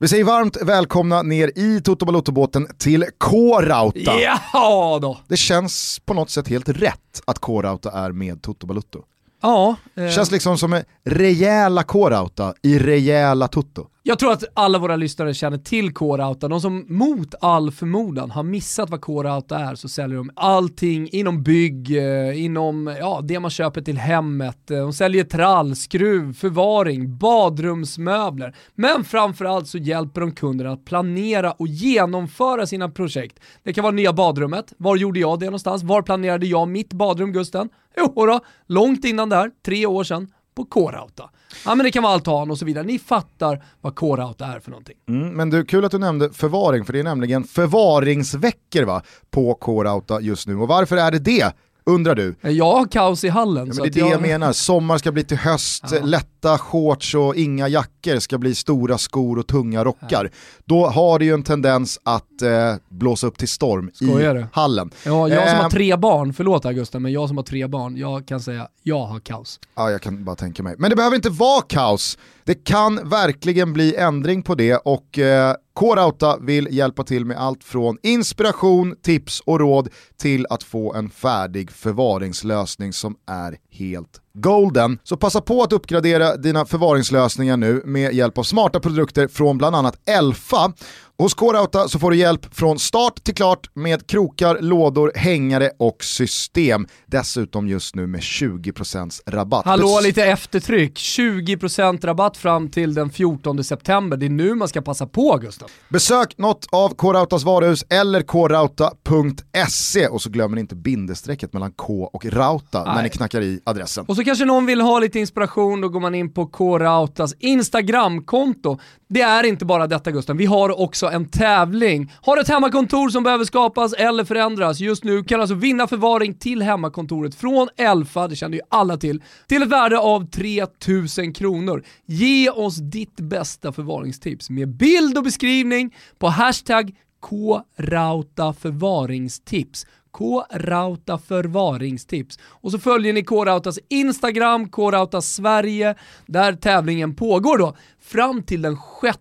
Vi säger varmt välkomna ner i Toto Balotto-båten till K-Rauta. Ja då! Det känns på något sätt helt rätt att K-Rauta är med Toto Balotto. Ja. Eh. Känns liksom som en rejäla K-Rauta i rejäla Toto. Jag tror att alla våra lyssnare känner till K-Rauta. De som mot all förmodan har missat vad K-Rauta är så säljer de allting inom bygg, eh, inom ja, det man köper till hemmet. Eh, de säljer trall, skruv, förvaring, badrumsmöbler. Men framförallt så hjälper de kunderna att planera och genomföra sina projekt. Det kan vara nya badrummet. Var gjorde jag det någonstans? Var planerade jag mitt badrum Gusten? Jo då, långt innan där, tre år sedan, på K-Rauta. Ja men det kan vara altan och så vidare. Ni fattar vad K-Rauta är för någonting. Mm, men du, kul att du nämnde förvaring, för det är nämligen förvaringsveckor va, på K-Rauta just nu. Och varför är det det? undrar du? Jag har kaos i hallen. Ja, men det är det jag... jag menar, sommar ska bli till höst, ja. Lätta shorts och inga jackor ska bli stora skor och tunga rockar. Då har det ju en tendens att eh, blåsa upp till storm Skojar i du? hallen. Ja, jag som har ehm. tre barn, förlåt Augusta, men jag som har tre barn, jag kan säga jag har kaos. Ja, jag kan bara tänka mig. Men det behöver inte vara kaos. Det kan verkligen bli ändring på det och eh, K-Rauta vill hjälpa till med allt från inspiration, tips och råd till att få en färdig förvaringslösning som är helt golden. Så passa på att uppgradera dina förvaringslösningar nu med hjälp av smarta produkter från bland annat Elfa. Hos K-Rauta så får du hjälp från start till klart med krokar, lådor, hängare och system. Dessutom just nu med 20% rabatt. Hallå, lite eftertryck. 20% rabatt fram till den 14 september. Det är nu man ska passa på Gustav. Besök något av K-Rautas varuhus eller krauta.se och så glömmer ni inte bindestrecket mellan K och Rauta Nej. när ni knackar i adressen. Och så kanske någon vill ha lite inspiration, då går man in på K-Rautas Instagramkonto. Det är inte bara detta Gustav, vi har också en tävling. Har du ett hemmakontor som behöver skapas eller förändras just nu kan du alltså vinna förvaring till hemmakontoret från Elfa, det känner ju alla till, till ett värde av 3000 kronor. Ge oss ditt bästa förvaringstips med bild och beskrivning på hashtag K-Rauta förvaringstips. K-Rauta förvaringstips. Och så följer ni K-Rautas Instagram, K-Rauta Sverige, där tävlingen pågår då fram till den 6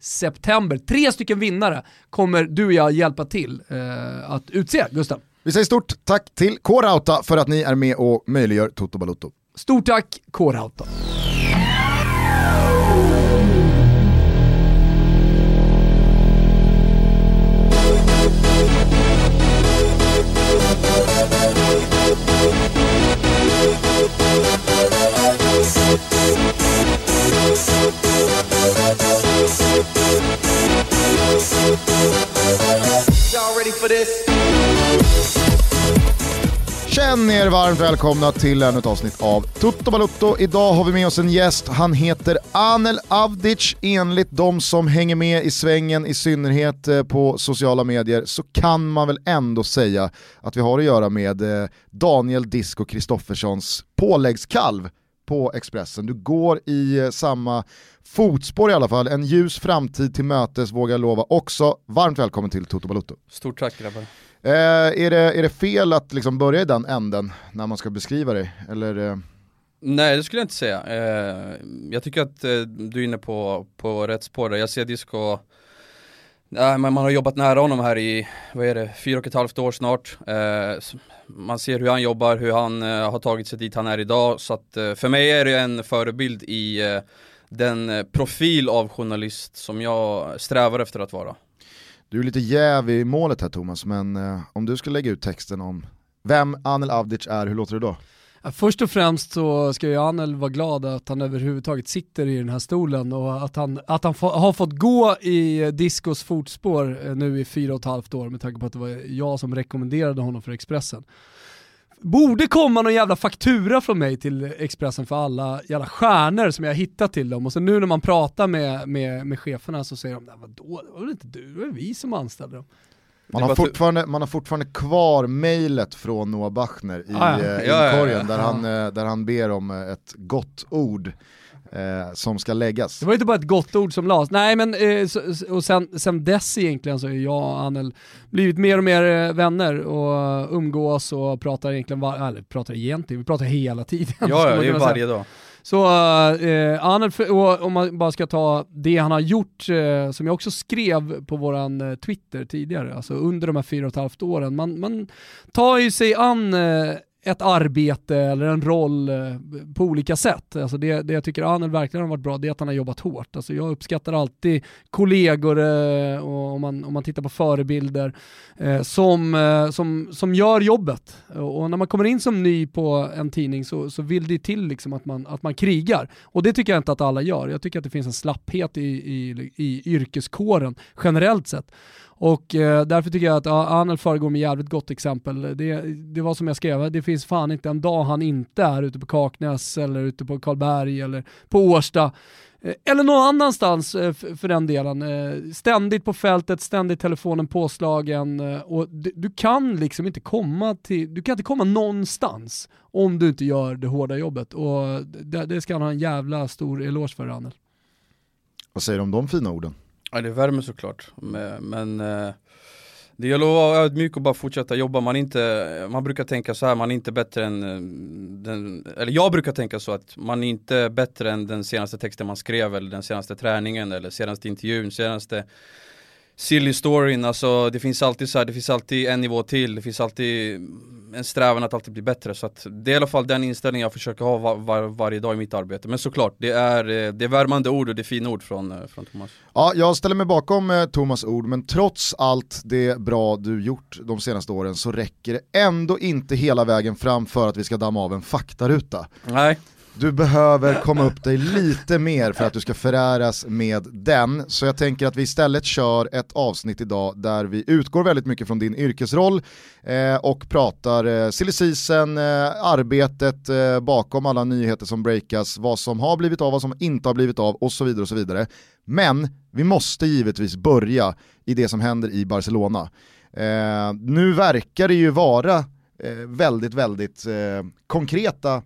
september. Tre stycken vinnare kommer du och jag hjälpa till eh, att utse, Gustav. Vi säger stort tack till K-Rauta för att ni är med och möjliggör Toto Balotto. Stort tack K-Rauta. Känn er varmt välkomna till ännu ett avsnitt av Tutto Balutto. Idag har vi med oss en gäst, han heter Anel Avdic. Enligt de som hänger med i svängen, i synnerhet eh, på sociala medier, så kan man väl ändå säga att vi har att göra med eh, Daniel Disco Kristofferssons påläggskalv på Expressen. Du går i eh, samma fotspår i alla fall, en ljus framtid till mötes vågar jag lova också. Varmt välkommen till Toto Balutto. Stort tack grabbar. Eh, är, det, är det fel att liksom börja i den änden när man ska beskriva dig? Eller, eh? Nej det skulle jag inte säga. Eh, jag tycker att eh, du är inne på, på rätt spår där. Jag ser Disco Nej, men man har jobbat nära honom här i, vad är det, fyra och ett halvt år snart. Eh, man ser hur han jobbar, hur han eh, har tagit sig dit han är idag. Så att eh, för mig är det en förebild i eh, den eh, profil av journalist som jag strävar efter att vara. Du är lite jäv i målet här Thomas, men eh, om du ska lägga ut texten om vem Anel Avdic är, hur låter det då? Först och främst så ska ju Anel vara glad att han överhuvudtaget sitter i den här stolen och att han, att han har fått gå i Discos fotspår eh, nu i fyra och ett halvt år med tanke på att det var jag som rekommenderade honom för Expressen. Borde komma någon jävla faktura från mig till Expressen för alla jävla stjärnor som jag hittat till dem och så nu när man pratar med, med, med cheferna så säger de vadå, det var väl inte du, det var vi som anställde dem. Man har, fortfarande, man har fortfarande kvar mejlet från Noah Bachner i ah, ja. eh, inkorgen där, han, eh, där han ber om eh, ett gott ord eh, som ska läggas. Det var inte bara ett gott ord som lades. Nej men, eh, så, och sen, sen dess egentligen så är jag och Anel blivit mer och mer vänner och umgås och pratar egentligen, var, eller pratar egentligen, vi pratar hela tiden. Ja, ja det är varje dag. Så eh, Arnold, om man bara ska ta det han har gjort, eh, som jag också skrev på våran eh, Twitter tidigare, alltså under de här fyra och ett halvt åren, man, man tar ju sig an eh, ett arbete eller en roll eh, på olika sätt. Alltså det, det jag tycker Anel verkligen har varit bra, det är att han har jobbat hårt. Alltså jag uppskattar alltid kollegor, eh, och om, man, om man tittar på förebilder, eh, som, som, som gör jobbet. Och när man kommer in som ny på en tidning så, så vill det till liksom att, man, att man krigar. Och det tycker jag inte att alla gör. Jag tycker att det finns en slapphet i, i, i yrkeskåren generellt sett. Och eh, därför tycker jag att ja, Arnold föregår med jävligt gott exempel. Det, det var som jag skrev, det finns fan inte en dag han inte är ute på Kaknäs eller ute på Karlberg eller på Årsta. Eh, eller någon annanstans eh, för den delen. Eh, ständigt på fältet, ständigt telefonen påslagen eh, och du kan liksom inte komma till, du kan inte komma någonstans om du inte gör det hårda jobbet och det, det ska han ha en jävla stor eloge för Arnold. Vad säger du om de fina orden? Ja det värmer såklart, men men eh, det gäller att vara ödmjuk och bara fortsätta jobba, man, inte, man brukar tänka så här, man är inte bättre än eh, den, eller jag brukar tänka så att man är inte bättre än den senaste texten man skrev eller den senaste träningen eller senaste intervjun, senaste silly storyn, alltså det finns alltid så här, det finns alltid en nivå till, det finns alltid en strävan att alltid bli bättre. Så att det är i alla fall den inställningen jag försöker ha var, var, varje dag i mitt arbete. Men såklart, det är, eh, det är värmande ord och det är fina ord från, eh, från Thomas. Ja, jag ställer mig bakom eh, Thomas ord, men trots allt det bra du gjort de senaste åren så räcker det ändå inte hela vägen fram för att vi ska damma av en faktaruta. Nej. Du behöver komma upp dig lite mer för att du ska föräras med den. Så jag tänker att vi istället kör ett avsnitt idag där vi utgår väldigt mycket från din yrkesroll eh, och pratar eh, silly season, eh, arbetet eh, bakom alla nyheter som breakas, vad som har blivit av, vad som inte har blivit av och så vidare och så vidare. Men vi måste givetvis börja i det som händer i Barcelona. Eh, nu verkar det ju vara eh, väldigt, väldigt eh, konkreta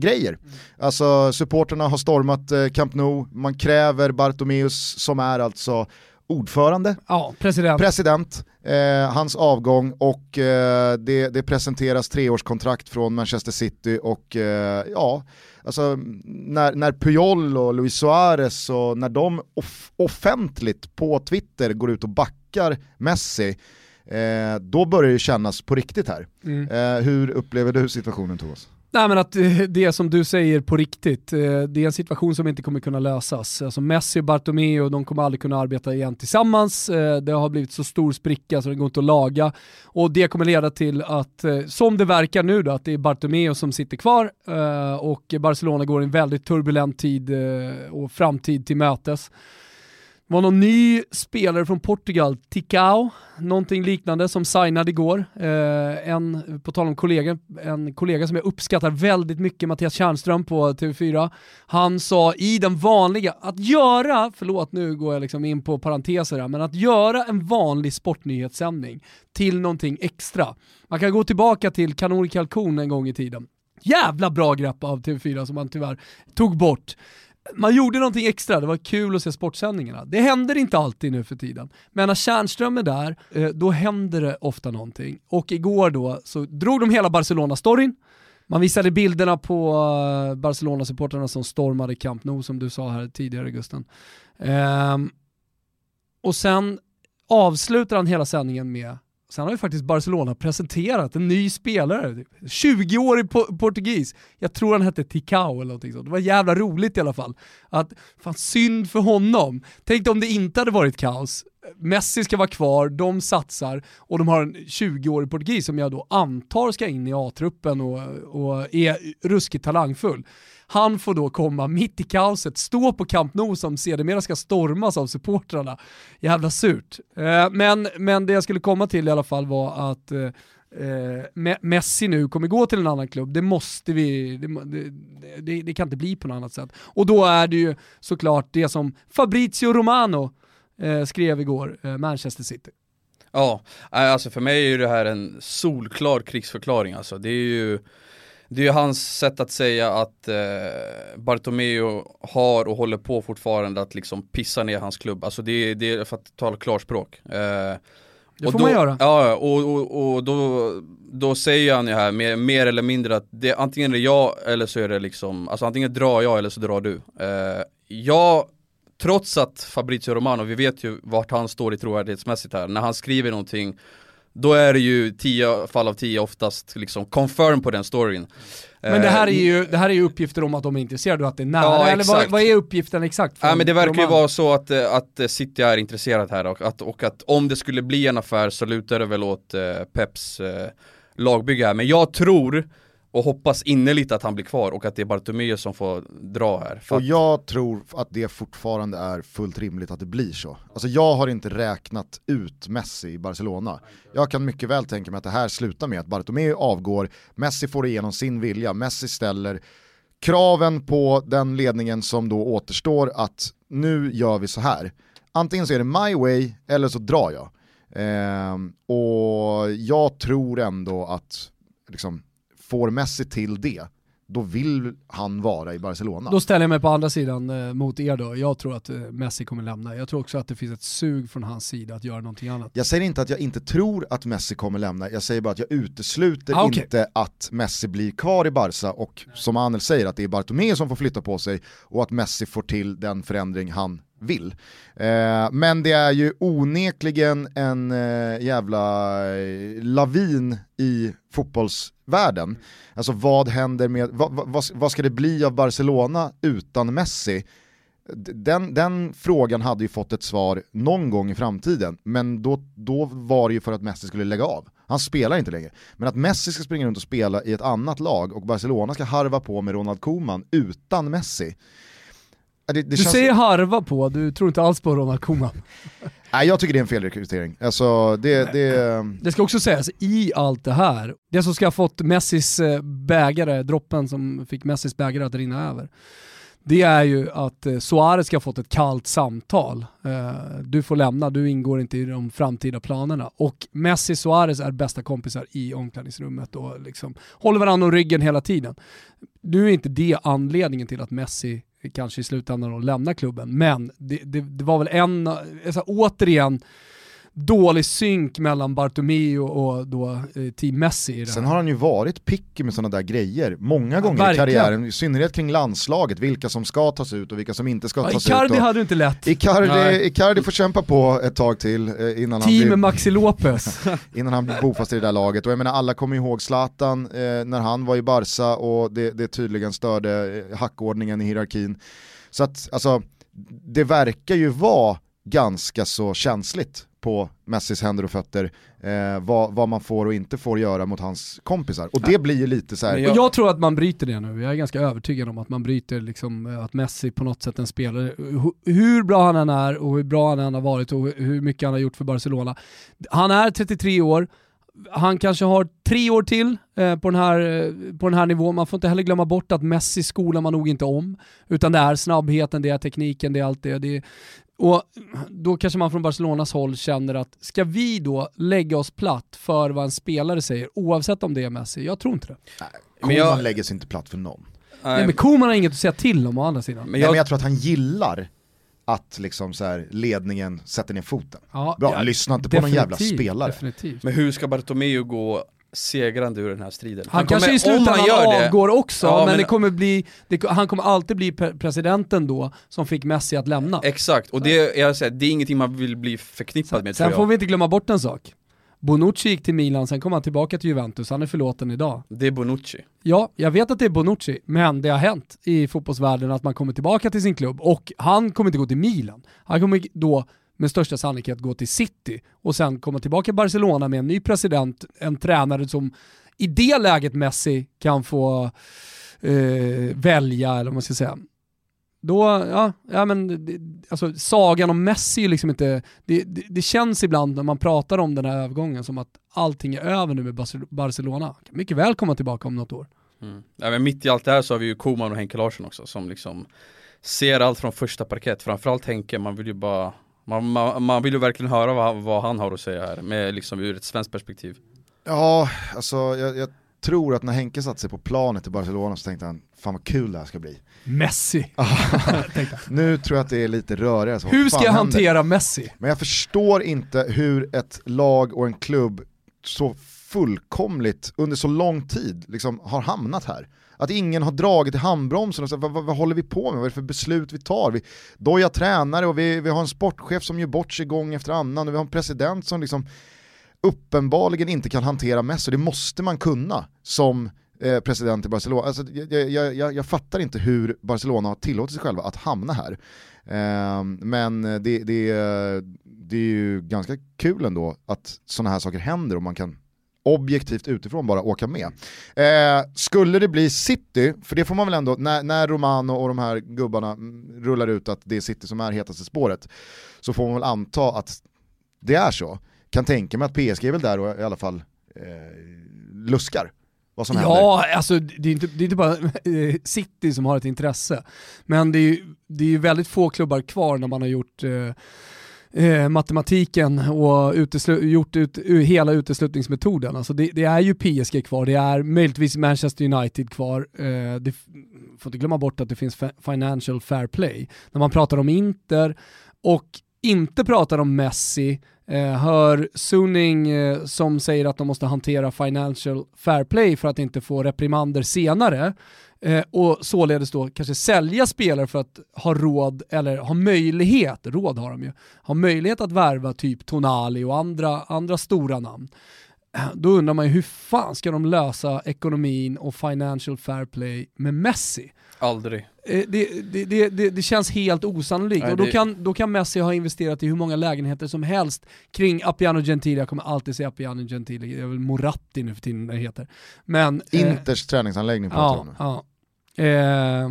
grejer. Mm. Alltså supporterna har stormat eh, Camp Nou, man kräver Bartomeus som är alltså ordförande, ja, president, president eh, hans avgång och eh, det, det, presenteras treårskontrakt från Manchester City och eh, ja, alltså när, när Puyol och Luis Suarez och när de off offentligt på Twitter går ut och backar Messi eh, då börjar det kännas på riktigt här. Mm. Eh, hur upplever du situationen Thomas? Nej men att eh, det som du säger på riktigt, eh, det är en situation som inte kommer kunna lösas. Alltså Messi och Bartomeu, de kommer aldrig kunna arbeta igen tillsammans. Eh, det har blivit så stor spricka så det går inte att laga. Och det kommer leda till att, som det verkar nu då, att det är Bartomeu som sitter kvar och Barcelona går en väldigt turbulent tid och framtid till mötes. Det var någon ny spelare från Portugal, Ticao, någonting liknande som signade igår. Eh, en, på tal om kollega, en kollega som jag uppskattar väldigt mycket, Mattias Tjärnström på TV4. Han sa i den vanliga, att göra, förlåt nu går jag liksom in på parenteser här, men att göra en vanlig sportnyhetssändning till någonting extra. Man kan gå tillbaka till Kanon Kalkon en gång i tiden. Jävla bra grepp av TV4 som man tyvärr tog bort man gjorde någonting extra, det var kul att se sportsändningarna. Det händer inte alltid nu för tiden. Men när Tjärnström är där, eh, då händer det ofta någonting. Och igår då så drog de hela Barcelona-storyn. Man visade bilderna på eh, Barcelona-supportrarna som stormade Camp Nou som du sa här tidigare Gusten. Ehm, och sen avslutar han hela sändningen med Sen har ju faktiskt Barcelona presenterat en ny spelare, 20-årig portugis. Jag tror han hette Ticao eller någonting sånt. Det var jävla roligt i alla fall. Att, fan synd för honom. Tänk om det inte hade varit kaos. Messi ska vara kvar, de satsar och de har en 20-årig portugis som jag då antar ska in i A-truppen och, och är ruskigt talangfull. Han får då komma mitt i kaoset, stå på Camp Nou som sedermera ska stormas av supportrarna. Jävla surt. Eh, men, men det jag skulle komma till i alla fall var att eh, eh Messi nu kommer gå till en annan klubb, det måste vi, det, det, det, kan inte bli på något annat sätt. Och då är det ju såklart det som Fabrizio Romano eh, skrev igår, eh, Manchester City. Ja, alltså för mig är ju det här en solklar krigsförklaring alltså. Det är ju det är ju hans sätt att säga att eh, Bartomeu har och håller på fortfarande att liksom pissa ner hans klubb. Alltså det, det är för att tala klarspråk. Eh, Det får då, man göra. Ja, och, och, och då, då säger han ju här mer, mer eller mindre att det, antingen är det jag eller så är det liksom, alltså antingen drar jag eller så drar du. Eh, jag, trots att Fabrizio Romano, vi vet ju vart han står i trovärdighetsmässigt här, när han skriver någonting då är det ju 10 fall av 10 oftast liksom confirm på den storyn. Men det här, är Eh, ju, det här är ju uppgifter om att de är intresserade och att det är nära, Ja, eller vad, vad är uppgiften exakt? Ja men det verkar ju Roman? vara så att, eh, att eh, City är intresserat här och att, och att om det skulle bli en affär så lutar det väl åt eh, Peps eh, lagbygge här. Men jag tror och hoppas innerligt att han blir kvar och att det är Bartomeu som får dra här. För Och jag tror att det fortfarande är fullt rimligt att det blir så. Alltså jag har inte räknat ut Messi i Barcelona. Jag kan mycket väl tänka mig att det här slutar med att Bartomeu avgår, Messi får igenom sin vilja, Messi ställer kraven på den ledningen som då återstår att nu gör vi så här. Antingen så är det my way eller så drar jag. Ehm, och jag tror ändå att liksom, får Messi till det, då vill han vara i Barcelona. Då ställer jag mig på andra sidan eh, mot er då. Jag tror att eh, Messi kommer lämna. Jag tror också att det finns ett sug från hans sida att göra någonting annat. Jag säger inte att jag inte tror att Messi kommer lämna, jag säger bara att jag utesluter Ah, okej. inte att Messi blir kvar i Barca och som Anel säger att det är Bartomeu som får flytta på sig och att Messi får till den förändring han vill. Eh, men det är ju onekligen en eh, jävla eh, lavin i fotbollsvärlden. Alltså vad händer med, vad, va, vad, vad ska det bli av Barcelona utan Messi? Den, den frågan hade ju fått ett svar någon gång i framtiden, men då, då var det ju för att Messi skulle lägga av. Han spelar inte längre. Men att Messi ska springa runt och spela i ett annat lag och Barcelona ska harva på med Ronald Koeman utan Messi. Det, det Du känns- säger harva på, du tror inte alls på Ronald Koeman. Nej, jag tycker det är en felrekrytering. Alltså, det, det, Det ska också sägas, i allt det här, det som ska ha fått Messis eh, bägare, droppen som fick Messis bägare att rinna över, det är ju att eh, Suarez ska ha fått ett kallt samtal. Eh, Du får lämna, du ingår inte i de framtida planerna. Och Messi och Suarez är bästa kompisar i omklädningsrummet och liksom håller varandra om ryggen hela tiden. Nu är inte det anledningen till att Messi kanske i slutändan då lämnar klubben, men det, det, det var väl en, alltså, återigen, dålig synk mellan Bartomeu och då eh, Team Messi i det sen har han ju varit picky med sådana där grejer många gånger i verkligen. karriären, i synnerhet kring landslaget, vilka som ska tas ut och vilka som inte ska Ja, tas Icardi ut. Och... hade ju inte lätt. Icardi, Nej. Icardi får kämpa på ett tag till eh, innan, han blir, Team Maxi Lopez. innan han blir bofast i det där laget. Och jag menar alla kommer ihåg Zlatan eh, när han var i Barca och det, det tydligen störde eh, hackordningen i hierarkin. Så att alltså, det verkar ju vara ganska så känsligt på Messis händer och fötter eh, vad, vad man får och inte får göra mot hans kompisar. Och det blir ju lite så här. Jag- jag tror att man bryter det nu, jag är ganska övertygad om att man bryter liksom, eh, att Messi på något sätt en spelare, hu- hur bra han än är och hur bra han än har varit och hur mycket han har gjort för Barcelona. Han är 33 år, han kanske har tre år till eh, på, den här, eh, på den här nivån. Man får inte heller glömma bort att Messi skolar man nog inte om. Utan det är snabbheten, det är tekniken, det är allt det. det är, och då kanske man från Barcelonas håll känner att ska vi då lägga oss platt för vad en spelare säger, oavsett om det är Messi? Jag tror inte det. Koeman jag- lägger sig inte platt för någon. Nej, men Koeman har inget att säga till om å andra sidan. men Men jag, jag, men jag tror att han gillar att liksom så här, ledningen sätter ner foten. Ja, Bra, ja, lyssna inte på någon jävla spelare. Definitivt. men hur ska Bartomeu gå segrande ur den här striden? Han, kommer- kanske i slutändan han gör det- avgår också, Ja, men, men- det kommer bli, det, han kommer alltid bli pre- presidenten då som fick Messi att lämna. Exakt, och det, jag säger, det är ingenting man vill bli förknippad med Sen tror jag. får vi inte glömma bort en sak. Bonucci gick till Milan, sen kom han tillbaka till Juventus, han är förlåten idag. Det är Bonucci. Ja, jag vet att det är Bonucci, men det har hänt i fotbollsvärlden att man kommer tillbaka till sin klubb och han kommer inte gå till Milan. Han kommer då med största sannolikhet gå till City och sen komma tillbaka till Barcelona med en ny president, en tränare som i det läget Messi kan få eh, välja, eller vad man ska säga. Då, ja, ja men det, alltså sagan om Messi är liksom inte, det, det, det känns ibland när man pratar om den här övergången som att allting är över nu med Barcelona. Kan mycket väl komma tillbaka om något år. Mm. Ja, men mitt i allt det här så har vi ju Koman och Henke Larsson också som liksom ser allt från första parkett, framförallt Henke, man vill ju bara man, man, man vill ju verkligen höra vad, vad han har att säga här, med liksom ur ett svenskt perspektiv. Ja, alltså jag, jag tror att när Henke satte sig på planet i Barcelona så tänkte han, fan vad kul det här ska bli. Messi. nu tror jag att det är lite rörigare. Så hur ska jag händer? hantera Messi? Men jag förstår inte hur ett lag och en klubb så fullkomligt under så lång tid liksom har hamnat här. Att ingen har dragit i handbromsen och sagt vad, vad, vad, håller vi på med, vad är det för beslut vi tar? Vi dojar tränare och vi, vi har en sportchef som gör bort sig gång efter annan och vi har en president som liksom uppenbarligen inte kan hantera Messi. Det måste man kunna som eh, president i Barcelona. Alltså, jag, jag, jag, jag, fattar inte hur Barcelona har tillåtit sig själva att hamna här. Eh, men det, det, det är ju ganska kul ändå att sådana här saker händer och man kan objektivt utifrån bara åka med. Eh, skulle det bli City, för det får man väl ändå, när, när Romano och de här gubbarna rullar ut att det är City som är hetaste spåret, så får man väl anta att det är så. Kan tänka mig att PSG är väl där och i alla fall eh, luskar vad som ja, händer. alltså det är, inte, det är inte bara eh, City som har ett intresse, men det är ju det är väldigt få klubbar kvar när man har gjort eh, eh, matematiken och gjort ut, hela uteslutningsmetoden. Alltså det, det, är ju PSG kvar, det är möjligtvis Manchester United kvar. Eh, det får inte glömma bort att det finns financial fair play. När man pratar om Inter och inte pratar om Messi, eh, hör Suning eh, som säger att de måste hantera financial fair play för att inte få reprimander senare, eh, och således då kanske sälja spelare för att ha råd, eller ha möjlighet, råd har de ju, ha möjlighet att värva typ Tonali och andra, andra stora namn. Eh, då undrar man ju hur fan ska de lösa ekonomin och financial fair play med Messi? Aldrig. Eh, det, det, det, det, känns helt osannolikt Nej, och då kan, då kan Messi ha investerat i hur många lägenheter som helst kring Appiano Gentili, jag kommer alltid säga Appiano Gentili, det är väl Moratti nu för tiden det heter. Men, eh, Inters eh, träningsanläggning pratar ja, ja. Eh,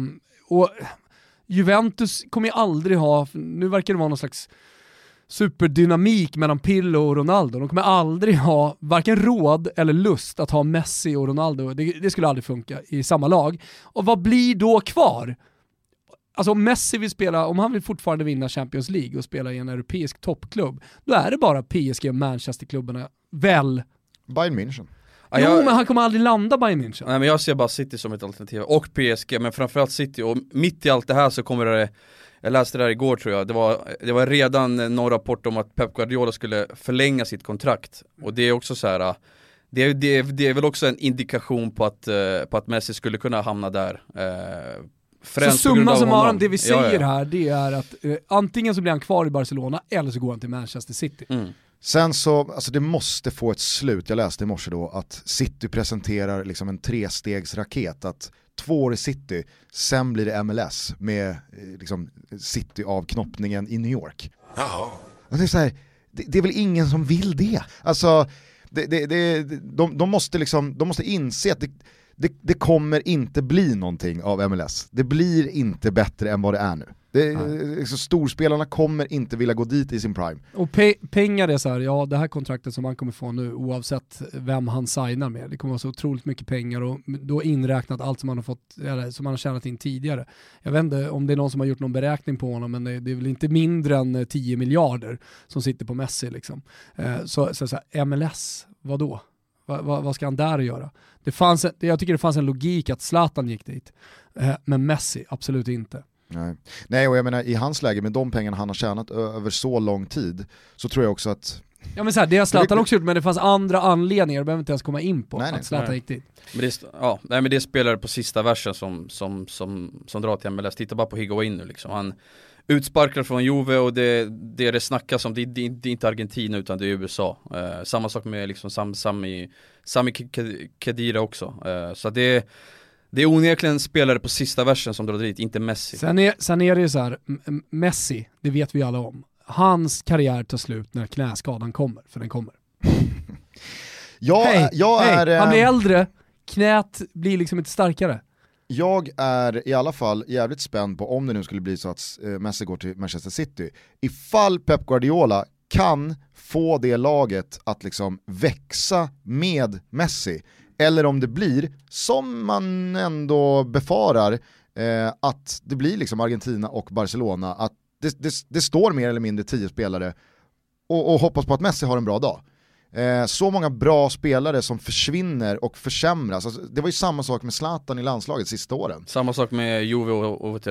och Juventus kommer ju aldrig ha, nu verkar det vara någon slags superdynamik mellan Pirlo och Ronaldo. De kommer aldrig ha varken råd eller lust att ha Messi och Ronaldo. Det, det, skulle aldrig funka i samma lag. Och vad blir då kvar? Alltså om Messi vill spela, om han vill fortfarande vinna Champions League och spela i en europeisk toppklubb, då är det bara PSG och Manchesterklubbarna, väl? Bayern München. Ja, jag, jo men han kommer aldrig landa Bayern München. Nej men jag ser bara City som ett alternativ, och PSG, men framförallt City, och mitt i allt det här så kommer det jag läste det här igår tror jag, det var, det var redan någon rapport om att Pep Guardiola skulle förlänga sitt kontrakt. Och det är också så här. Det, det, det är väl också en indikation på att, uh, på att Messi skulle kunna hamna där. Uh, så summa summarum, det vi säger ja, ja. här, det är att uh, antingen så blir han kvar i Barcelona eller så går han till Manchester City. Mm. Sen så, alltså det måste få ett slut, jag läste i morse då att City presenterar liksom en trestegsraket, att två år i City, sen blir det MLS med eh, liksom, City-avknoppningen i New York. Jaha. Det är, så här, det, det, är väl ingen som vill det? Alltså, det, det, det, de, de, måste liksom, de måste inse att det, det, det kommer inte bli någonting av MLS. Det blir inte bättre än vad det är nu. Det, liksom, storspelarna kommer inte vilja gå dit i sin prime. Och pe pengar är så här, ja det här kontraktet som han kommer få nu oavsett vem han signar med, det kommer vara så otroligt mycket pengar och då inräknat allt som han har fått, eller som han har tjänat in tidigare. Jag vet inte om det är någon som har gjort någon beräkning på honom, men det, det är väl inte mindre än 10 miljarder som sitter på Messi liksom. Eh, så, så, så här, MLS, vad då? Va, va, vad ska han där göra? Det fanns, jag tycker det fanns en logik att Zlatan gick dit, eh, men Messi absolut inte. Nej. Nej, och jag menar i hans läge med de pengarna han har tjänat över så lång tid så tror jag också att Ja men så här, det har Zlatan också gjort men det fanns andra anledningar, det behöver inte ens komma in på, nej, att Zlatan gick dit. Men det, ja, nej men det är spelare på sista versen som, som, som, som drar till MLS, titta bara på Higuain nu liksom. Han utsparkad från Juve och det, det det snackas om, det, det, det är inte Argentina utan det är USA. Eh, samma sak med liksom Sam, Sami, Sami Khedira också. Eh, så det det är onekligen spelare på sista versen som drar dit, inte Messi. Sen är, sen är det ju så här, Messi, det vet vi alla om. Hans karriär tar slut när knäskadan kommer, för den kommer. jag, hey, jag hey, är... Han blir eh, äldre, knät blir liksom inte starkare. Jag är i alla fall jävligt spänd på om det nu skulle bli så att eh, Messi går till Manchester City. Ifall Pep Guardiola kan få det laget att liksom växa med Messi, eller om det blir, som man ändå befarar, eh, att det blir liksom Argentina och Barcelona, att det, det, det står mer eller mindre tio spelare och, och hoppas på att Messi har en bra dag. Eh, så många bra spelare som försvinner och försämras. Alltså, det var ju samma sak med Zlatan i landslaget sista åren. Samma sak med Juve och, och, och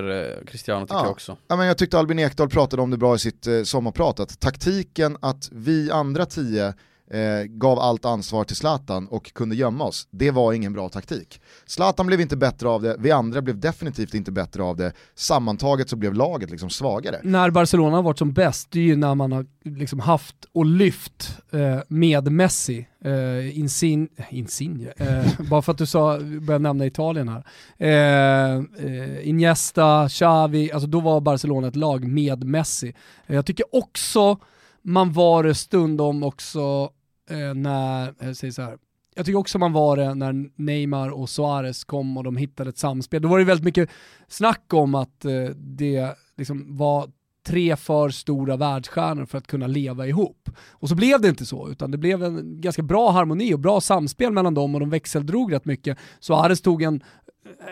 Cristiano tycker Ja. jag också. Ja, men jag tyckte Albin Ekdal pratade om det bra i sitt eh, sommarprat, att taktiken att vi andra tio eh, gav allt ansvar till Zlatan och kunde gömma oss, det var ingen bra taktik. Zlatan blev inte bättre av det, vi andra blev definitivt inte bättre av det, sammantaget så blev laget liksom svagare. När Barcelona har varit som bäst, det är ju när man har liksom haft och lyft eh, med Messi, eh, Insin, Insigne, eh, eh bara för att du sa, började nämna Italien här. Eh, eh, Iniesta, Xavi, alltså då var Barcelona ett lag med Messi. Jag tycker också man var det stundom också eh, när, eh, jag säger så här, jag tycker också man var det när Neymar och Suarez kom och de hittade ett samspel. Då var det väldigt mycket snack om att eh, det liksom var tre för stora världsstjärnor för att kunna leva ihop. Och så blev det inte så, utan det blev en ganska bra harmoni och bra samspel mellan dem och de växeldrog rätt mycket. Suarez tog en,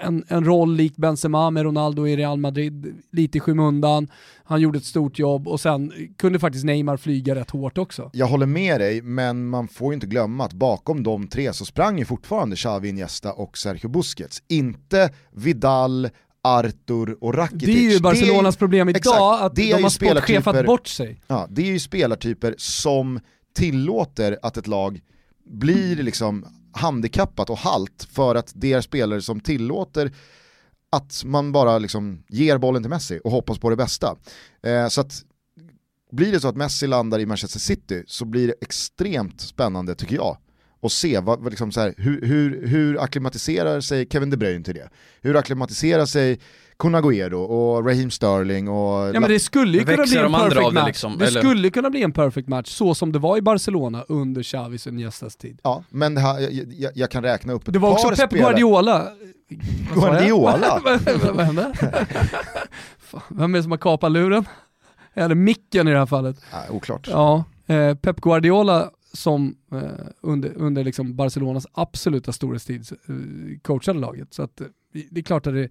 en, en roll likt Benzema med Ronaldo i Real Madrid, lite i skymundan. Han gjorde ett stort jobb och sen kunde faktiskt Neymar flyga rätt hårt också. Jag håller med dig, men man får ju inte glömma att bakom de tre så sprang ju fortfarande Xavi, Iniesta och Sergio Busquets. Inte Vidal, Artur och Rakitic. Det är ju Barcelonas är- problem idag, exakt, att de ju har sportchefat bort sig. Ja, det är ju spelartyper som tillåter att ett lag blir liksom handikappat och halt för att det är spelare som tillåter att man bara liksom ger bollen till Messi och hoppas på det bästa. Eh, så att blir det så att Messi landar i Manchester City så blir det extremt spännande tycker jag och se vad, liksom så här, hur, hur, hur akklimatiserar sig Kevin De Bruyne till det? Hur akklimatiserar sig Kun Agüero och Raheem Sterling och Ja men det skulle ju kunna bli en de perfect det match. liksom, det eller? skulle kunna bli en perfect match, så som det var i Barcelona under Xavis och Iniestas tid. Ja, men det här, jag, jag, jag kan räkna upp ett Det var också par Pep spelare. Guardiola. Guardiola? Vad hände? Vem är det som har kapat luren? Eller micken i det här fallet. Nej, oklart. Ja, eh, Pep Guardiola som eh, under, under liksom Barcelonas absoluta storhetstid eh, coachade laget. Så att, eh, det är klart att det-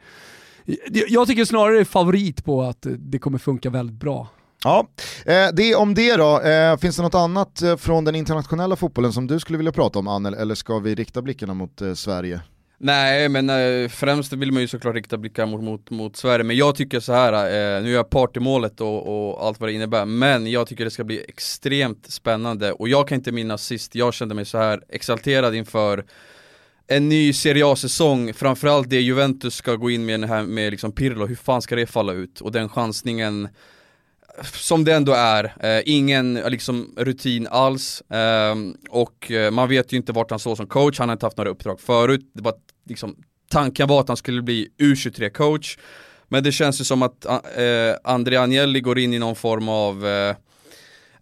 jag tycker snarare det är favorit på att det kommer funka väldigt bra. Ja, eh, det om det då. Eh, finns det något annat eh, från den internationella fotbollen som du skulle vilja prata om Annel, eller ska vi rikta blickarna mot Sverige? Nej men eh, främst vill man ju såklart rikta blickar mot, mot, mot Sverige, men jag tycker så här eh, nu är jag part i målet och, och allt vad det innebär, men jag tycker det ska bli extremt spännande och jag kan inte minnas sist jag kände mig så här exalterad inför en ny Serie A-säsong, framförallt det Juventus ska gå in med den här med liksom Pirlo, hur fan ska det falla ut? Och den chansningen som det ändå är, eh, ingen eh, liksom rutin alls. Ehm, eh, och man vet ju inte vart han står som coach, han har inte haft några uppdrag förut, det var liksom, tanken var att han skulle bli U23-coach men det känns ju som att eh, André Agnelli går in i någon form av eh,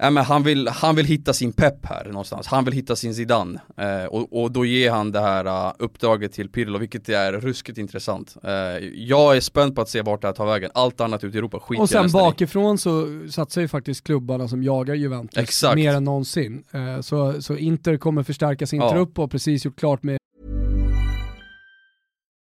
men han, vill, han vill hitta sin pepp här någonstans, han vill hitta sin Zidane eh, och, och då ger han det här uh, uppdraget till Pirlo vilket är ruskigt intressant. Eh, jag är spänd på att se vart det här tar vägen, allt annat ute i Europa skiter Och sen nästan i. bakifrån så satsar ju faktiskt klubbarna som jagar Juventus Exakt. mer än någonsin. Eh, Så, så Inter kommer förstärka sin Ja. trupp och precis gjort klart med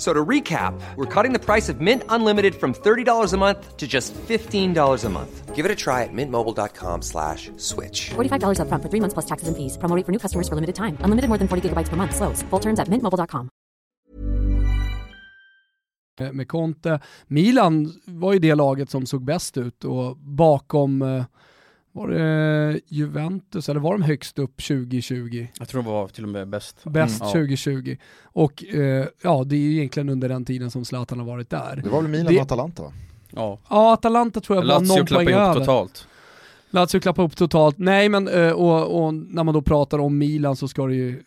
F- So to recap, we're cutting the price of Mint Unlimited from $30 a month to just $15 a month. Give it a try at mintmobile.com slash switch. $45 upfront for three months plus taxes and fees. Promo rate for new customers for limited time. Unlimited more than 40 gigabytes per month. Slows. Full terms at mintmobile.com. med Conte. Milan var ju det laget som såg bäst ut och bakom eh, var det Juventus eller var de högst upp 2020? Jag tror det var till och med bäst. Bäst Mm. 2020. Och eh, ja, det är ju egentligen under den tiden som Zlatan har varit där. Det var väl Milan Det- och Atalanta? Ja. Ja, Atalanta tror jag var Lazio någon poäng klappade ihop över. totalt. Lazio klappade upp totalt. Nej, men eh, och, och när man då pratar om Milan så ska det ju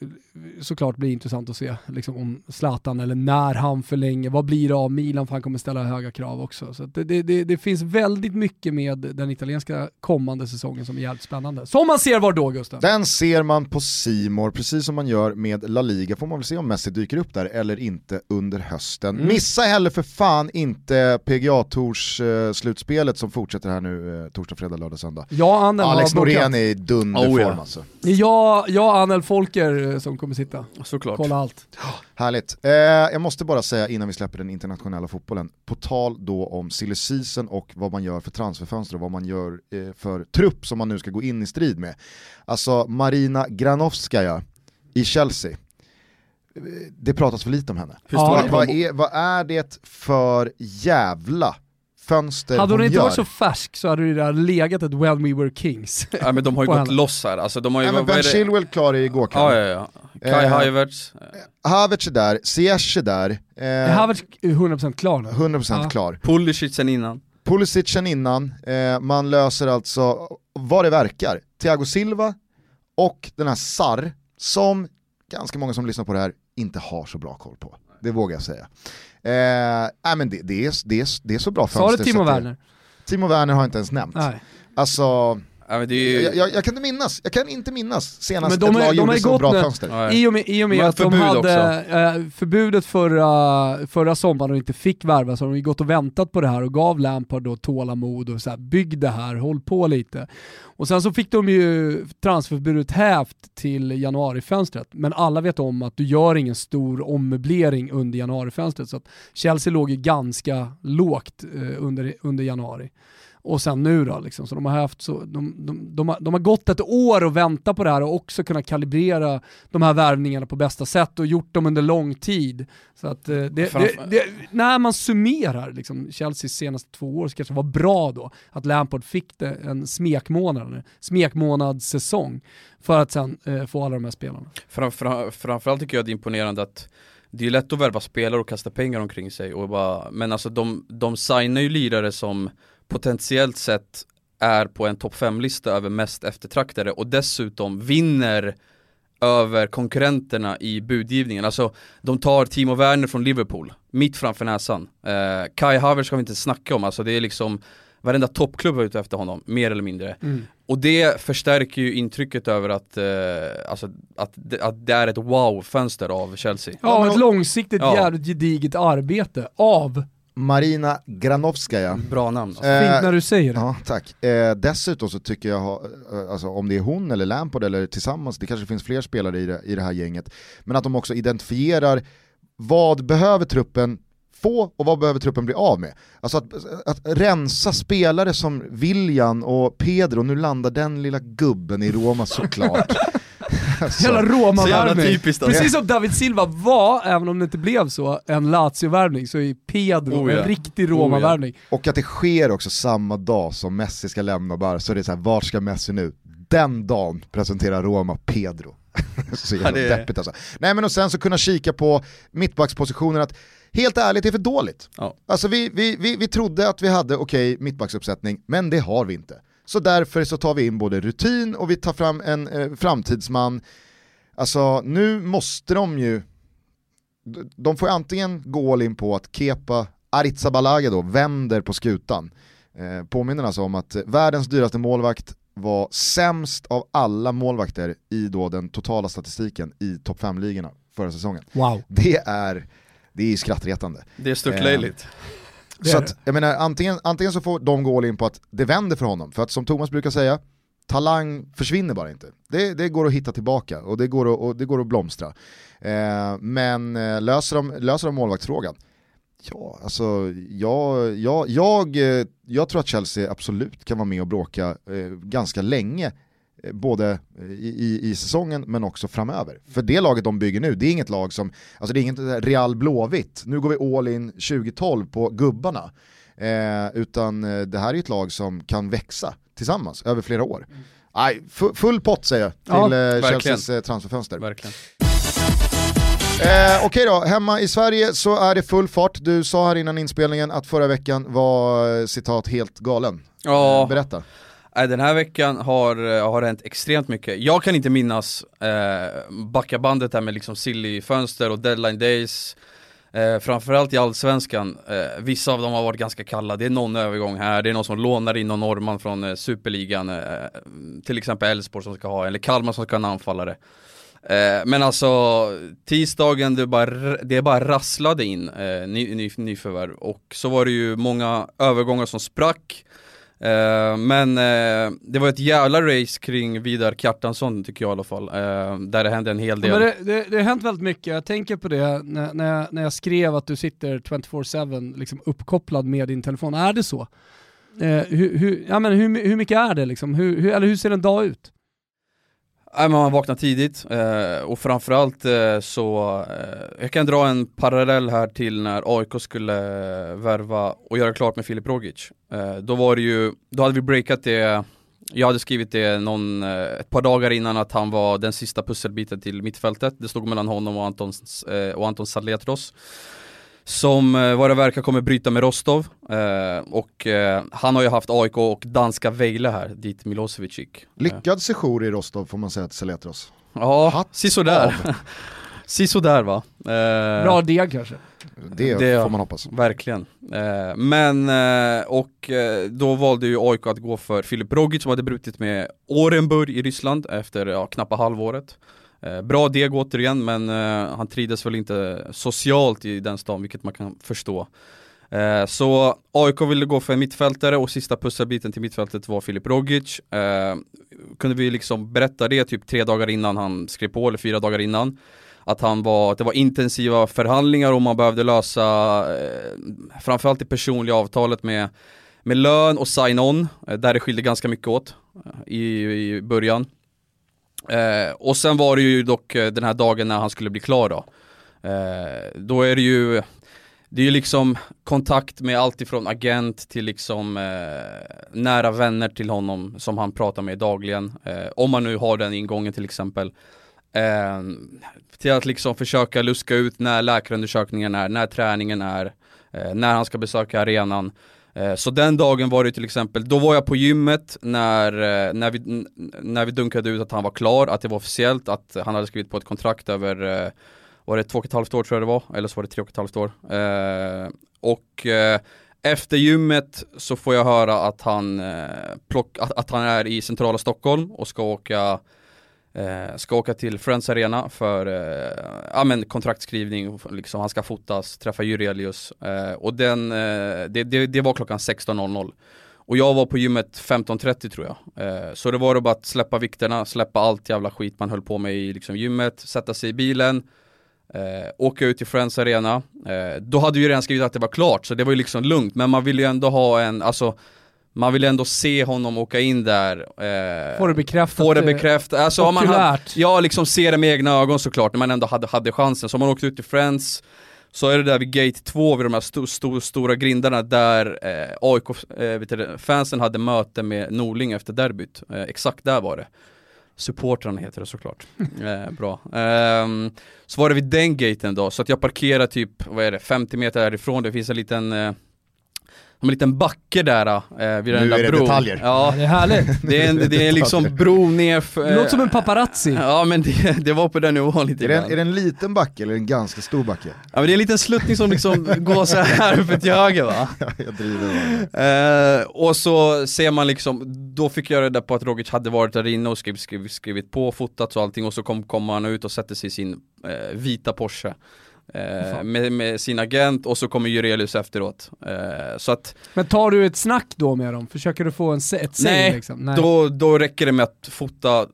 såklart bli intressant att se liksom, om Zlatan eller när han förlänger. Vad blir det av Milan? För han kommer ställa höga krav också. Så det, det, det, finns väldigt mycket med den italienska kommande säsongen som är jävligt spännande. Som man ser var då Gustav. Den ser man på Simor precis som man gör med La Liga, får man väl se om Messi dyker upp där eller inte under hösten. Mm. Missa heller för fan inte PGA Tours eh, slutspelet som fortsätter här nu eh, torsdag, fredag, lördag, söndag. Och Anel Alex. Norén är i dunderform Oh, ja. alltså. Det är jag, jag och Anel Folker eh, som kommer sitta. Såklart. Kolla allt. Härligt. Eh, jag måste bara säga innan vi släpper den internationella fotbollen, på tal då om silly season och vad man gör för transferfönster och vad man gör eh, för trupp som man nu ska gå in i strid med. Alltså Marina Granovskaja i Chelsea. Eh, Det pratas för lite om henne. Ja, Vad, vad, är, vad är det för jävla fönster Hade hon inte gör? varit så färsk så hade det där legat ett When We Were Kings. Ja, men de har ju gått henne. loss här, alltså de har ju... Nej, men är Ben? Chilwell klar igår kväll. Ja, ja, ja. Kai Eh, Havertz. Havertz är där, Ziyech är där, Är eh, Havertz är 100% klar nu? 100% Ja. klar. Pulisic sen innan. Pulisic sen innan, eh, man löser alltså vad det verkar, Thiago Silva och den här Sarr som ganska många som lyssnar på det här inte har så bra koll på. Det vågar jag säga. Eh, men det, det, är, det, är, det är så bra Sa du fönster. Timo Werner? Timo Werner har jag inte ens nämnt. Nej. Alltså, Ja, men det är ju... jag, jag, jag kan inte minnas, jag kan inte minnas senast Men de ett lag de gjorde har så bra nu. fönster. Nej. I och med, i och med att de hade eh, förbudet förra, förra sommaren och inte fick värva så har de ju gått och väntat på det här och gav Lampard då tålamod och så här, bygg det här, håll på lite. Och sen så fick de ju transferförbudet hävt till januarifönstret, men alla vet om att du gör ingen stor ommöblering under januarifönstret så att Chelsea låg ju ganska lågt eh, under, under januari. Och sen nu då, liksom. så de har, haft så, de, de, de, har, de har gått ett år och väntat på det här och också kunnat kalibrera de här värvningarna på bästa sätt och gjort dem under lång tid. Så att eh, det, det, Framför- det, när man summerar liksom, Chelseas senaste två år så kanske det var bra då att Lampard fick det en smekmånad, en smekmånadssäsong för att sen eh, få alla de här spelarna. Fram, fram, framförallt tycker jag det är imponerande att det är lätt att värva spelare och kasta pengar omkring sig och bara, men alltså de, de signar ju lirare som potentiellt sett är på en topp 5-lista över mest eftertraktade och dessutom vinner över konkurrenterna i budgivningen. Alltså de tar Timo Werner från Liverpool, mitt framför näsan. Eh, Kai Havertz ska vi inte snacka om, alltså det är liksom varenda toppklubb är ute efter honom, mer eller mindre. Och det förstärker ju intrycket över att, eh, alltså, att, det, att det är ett wow-fönster av Chelsea. Ja, ett långsiktigt Ja. jävligt gediget arbete av, Marina Granovskaja. Bra namn. Alltså. Eh, fint när du säger det. Ja, tack. Eh, dessutom så tycker jag, eh, alltså, om det är hon eller Lampard eller tillsammans, det kanske finns fler spelare i det, i det här gänget, men att de också identifierar vad behöver truppen få och vad behöver truppen bli av med. Alltså att, att rensa spelare som William och Pedro, nu landar den lilla gubben i Roma såklart. alltså, Jävla Så jävla Roma-värvning. alltså. Precis som David Silva var, även om det inte blev så, en Lazio-värvning så är Pedro Oh ja. en riktig Roma-värvning. och att det sker också samma dag som Messi ska lämna bara så är det så här, vart ska Messi nu? Den dagen presenterar Roma Pedro. så jävla Ja, det är- deppigt alltså. Nej men och sen så kunna kika på mittbackspositionen att helt ärligt det är för dåligt. Ja. Alltså vi, vi, vi, vi trodde att vi hade okej mittbacksuppsättning, men det har vi inte. Så därför så tar vi in både rutin och vi tar fram en eh, framtidsman. Alltså nu måste de ju, de får antingen gå all in på att Kepa Arrizabalaga då vänder på skutan. Eh, påminner alltså om att världens dyraste målvakt var sämst av alla målvakter i då den totala statistiken i topp 5-ligorna förra säsongen. Wow. Det är, det är ju skrattretande. Det är störtlöjligt. Det Så att, jag menar, antingen, antingen så får de gå all in på att det vänder för honom, för att som Thomas brukar säga, talang försvinner bara inte. Det, det går att hitta tillbaka och det går att, och det går att blomstra. Eh, men eh, löser de, löser de målvaktsfrågan? Ja, alltså jag, jag, jag, eh, jag tror att Chelsea absolut kan vara med och bråka eh, ganska länge både i, i, i säsongen men också framöver. För det laget de bygger nu, det är inget lag som, alltså det är inget Real Blåvitt, nu går vi all in 2012 på gubbarna. Eh, utan eh, det här är ett lag som kan växa tillsammans över flera år. Nej, fu- full pott säger jag till Ja, eh. Chelseas eh, transferfönster. Verkligen. Eh, Okej då, hemma i Sverige så är det full fart. Du sa här innan inspelningen att förra veckan var citat helt galen. Ja, berätta nej, den här veckan har, eh, har hänt extremt mycket. Jag kan inte minnas eh, backa bandet där med liksom silly fönster och deadline days. Eh, framförallt i Allsvenskan, eh, vissa av dem har varit ganska kalla, det är någon övergång här, det är någon som lånar in någon norrman från eh, Superligan, eh, till exempel Elfsborg som ska ha, eller Kalmar som ska ha en anfallare. Eh, men alltså, tisdagen det bara, det bara rasslade in eh, ny, ny, nyförvärv och så var det ju många övergångar som sprack. Eh, men eh, det var ett jävla race kring Vidar Kjartansson tycker jag i alla fall, eh, där det hände en hel del. Ja, det, det, det har hänt väldigt mycket, jag tänker på det när, när, jag, när jag skrev att du sitter 24-7 liksom uppkopplad med din telefon. Är det så? Eh, hur, hur, ja, men hur, hur mycket är det liksom? Hur, hur, eller hur ser en dag ut? Nej, man vaknar tidigt eh, och framförallt eh, så, eh, jag kan dra en parallell här till när AIK skulle värva och göra klart med Filip Rogic. Då var det ju, då hade vi breakat det, jag hade skrivit det någon, ett par dagar innan att han var den sista pusselbiten till mittfältet. Det stod mellan honom och Anton, och Anton Saletros som eh, vad det verkar kommer bryta med Rostov. Eh, och eh, han har ju haft AIK och danska Vejle här, dit Milosevic gick. Lyckad sejour i Rostov får man säga till Saletros. Ja, sisådär. sisådär va. Eh, Bra deg kanske. Det, det får man hoppas. Verkligen. Eh, men, eh, och då valde ju AIK att gå för Filip Rogic som hade brutit med Orenburg i Ryssland efter ja, knappa halvåret. Eh, bra deg återigen men eh, han trides väl inte socialt i den stan vilket man kan förstå. Eh, så AIK ville gå för en mittfältare och sista pusselbiten till mittfältet var Filip Rogic. Eh, kunde vi liksom berätta det typ tre dagar innan han skrev på, eller fyra dagar innan. Att, han var, att det var intensiva förhandlingar och man behövde lösa eh, framförallt det personliga avtalet med, med lön och sign-on, där det skilde ganska mycket åt i, i början. Eh, och sen var det ju dock eh, den här dagen när han skulle bli klar då. Eh, då är det ju, det är ju liksom kontakt med allt ifrån agent till liksom eh, nära vänner till honom som han pratar med dagligen. Eh, om man nu har den ingången till exempel. Eh, till att liksom försöka luska ut när läkarundersökningen är, när träningen är, eh, när han ska besöka arenan. Eh, så den dagen var det till exempel, då var jag på gymmet när, eh, när, vi, när vi dunkade ut att han var klar, att det var officiellt, att han hade skrivit på ett kontrakt över, eh, var det två och ett halvt år tror jag det var, eller så var det tre och ett halvt år. Och efter gymmet så får jag höra att han, plock, att, att han är i centrala Stockholm och ska åka Eh, ska åka till Friends Arena för eh, ja, men kontraktskrivning, liksom, han ska fotas, träffa Jurelius eh, och den, eh, det, det, det, var klockan 16.00 och jag var på gymmet 15.30 tror jag. Eh, så det var bara att släppa vikterna, släppa allt jävla skit man höll på med i liksom, gymmet, sätta sig i bilen, eh, åka ut till Friends Arena. Eh, då hade vi redan skrivit att det var klart så det var ju liksom lugnt men man ville ju ändå ha en, alltså man vill ändå se honom åka in där. Eh, få det bekräftat. Få det eh, bekräftat. Alltså, man hade, ja, liksom se det med egna ögon såklart, när man ändå hade, hade chansen. Så om man åkte ut till Friends, så är det där vid gate 2 vid de här sto, sto, stora grindarna där eh, AIK-fansen eh, hade möte med Norling efter derbyt. Eh, exakt där var det. Supportrarna heter det såklart. eh, bra. Um, så var det vid den gaten då, så att jag parkerar typ, vad är det, 50 meter därifrån, det finns en liten eh, en liten backe där eh, vid den nu där är det bron. detaljer. Ja, det är härligt. Det är, en, det är liksom bro ner för, Det låter som en paparazzi. Ja men det, det var på den nivån lite är det, en, är det en liten backe eller en ganska stor backe? Ja men det är en liten sluttning som liksom går så här uppe till höger va? Ja, jag driver eh, Och så ser man liksom, då fick jag reda på att Rogic hade varit där inne och skrivit, skrivit, skrivit på, fotat och allting och så kom, kom han ut och sätter sig i sin eh, vita Porsche Eh, med, med, sin agent och så kommer Jurelius efteråt. Eh, så att, Men tar du ett snack då med dem? Försöker du få en, ett nej, liksom? nej, Då, då räcker det med att fota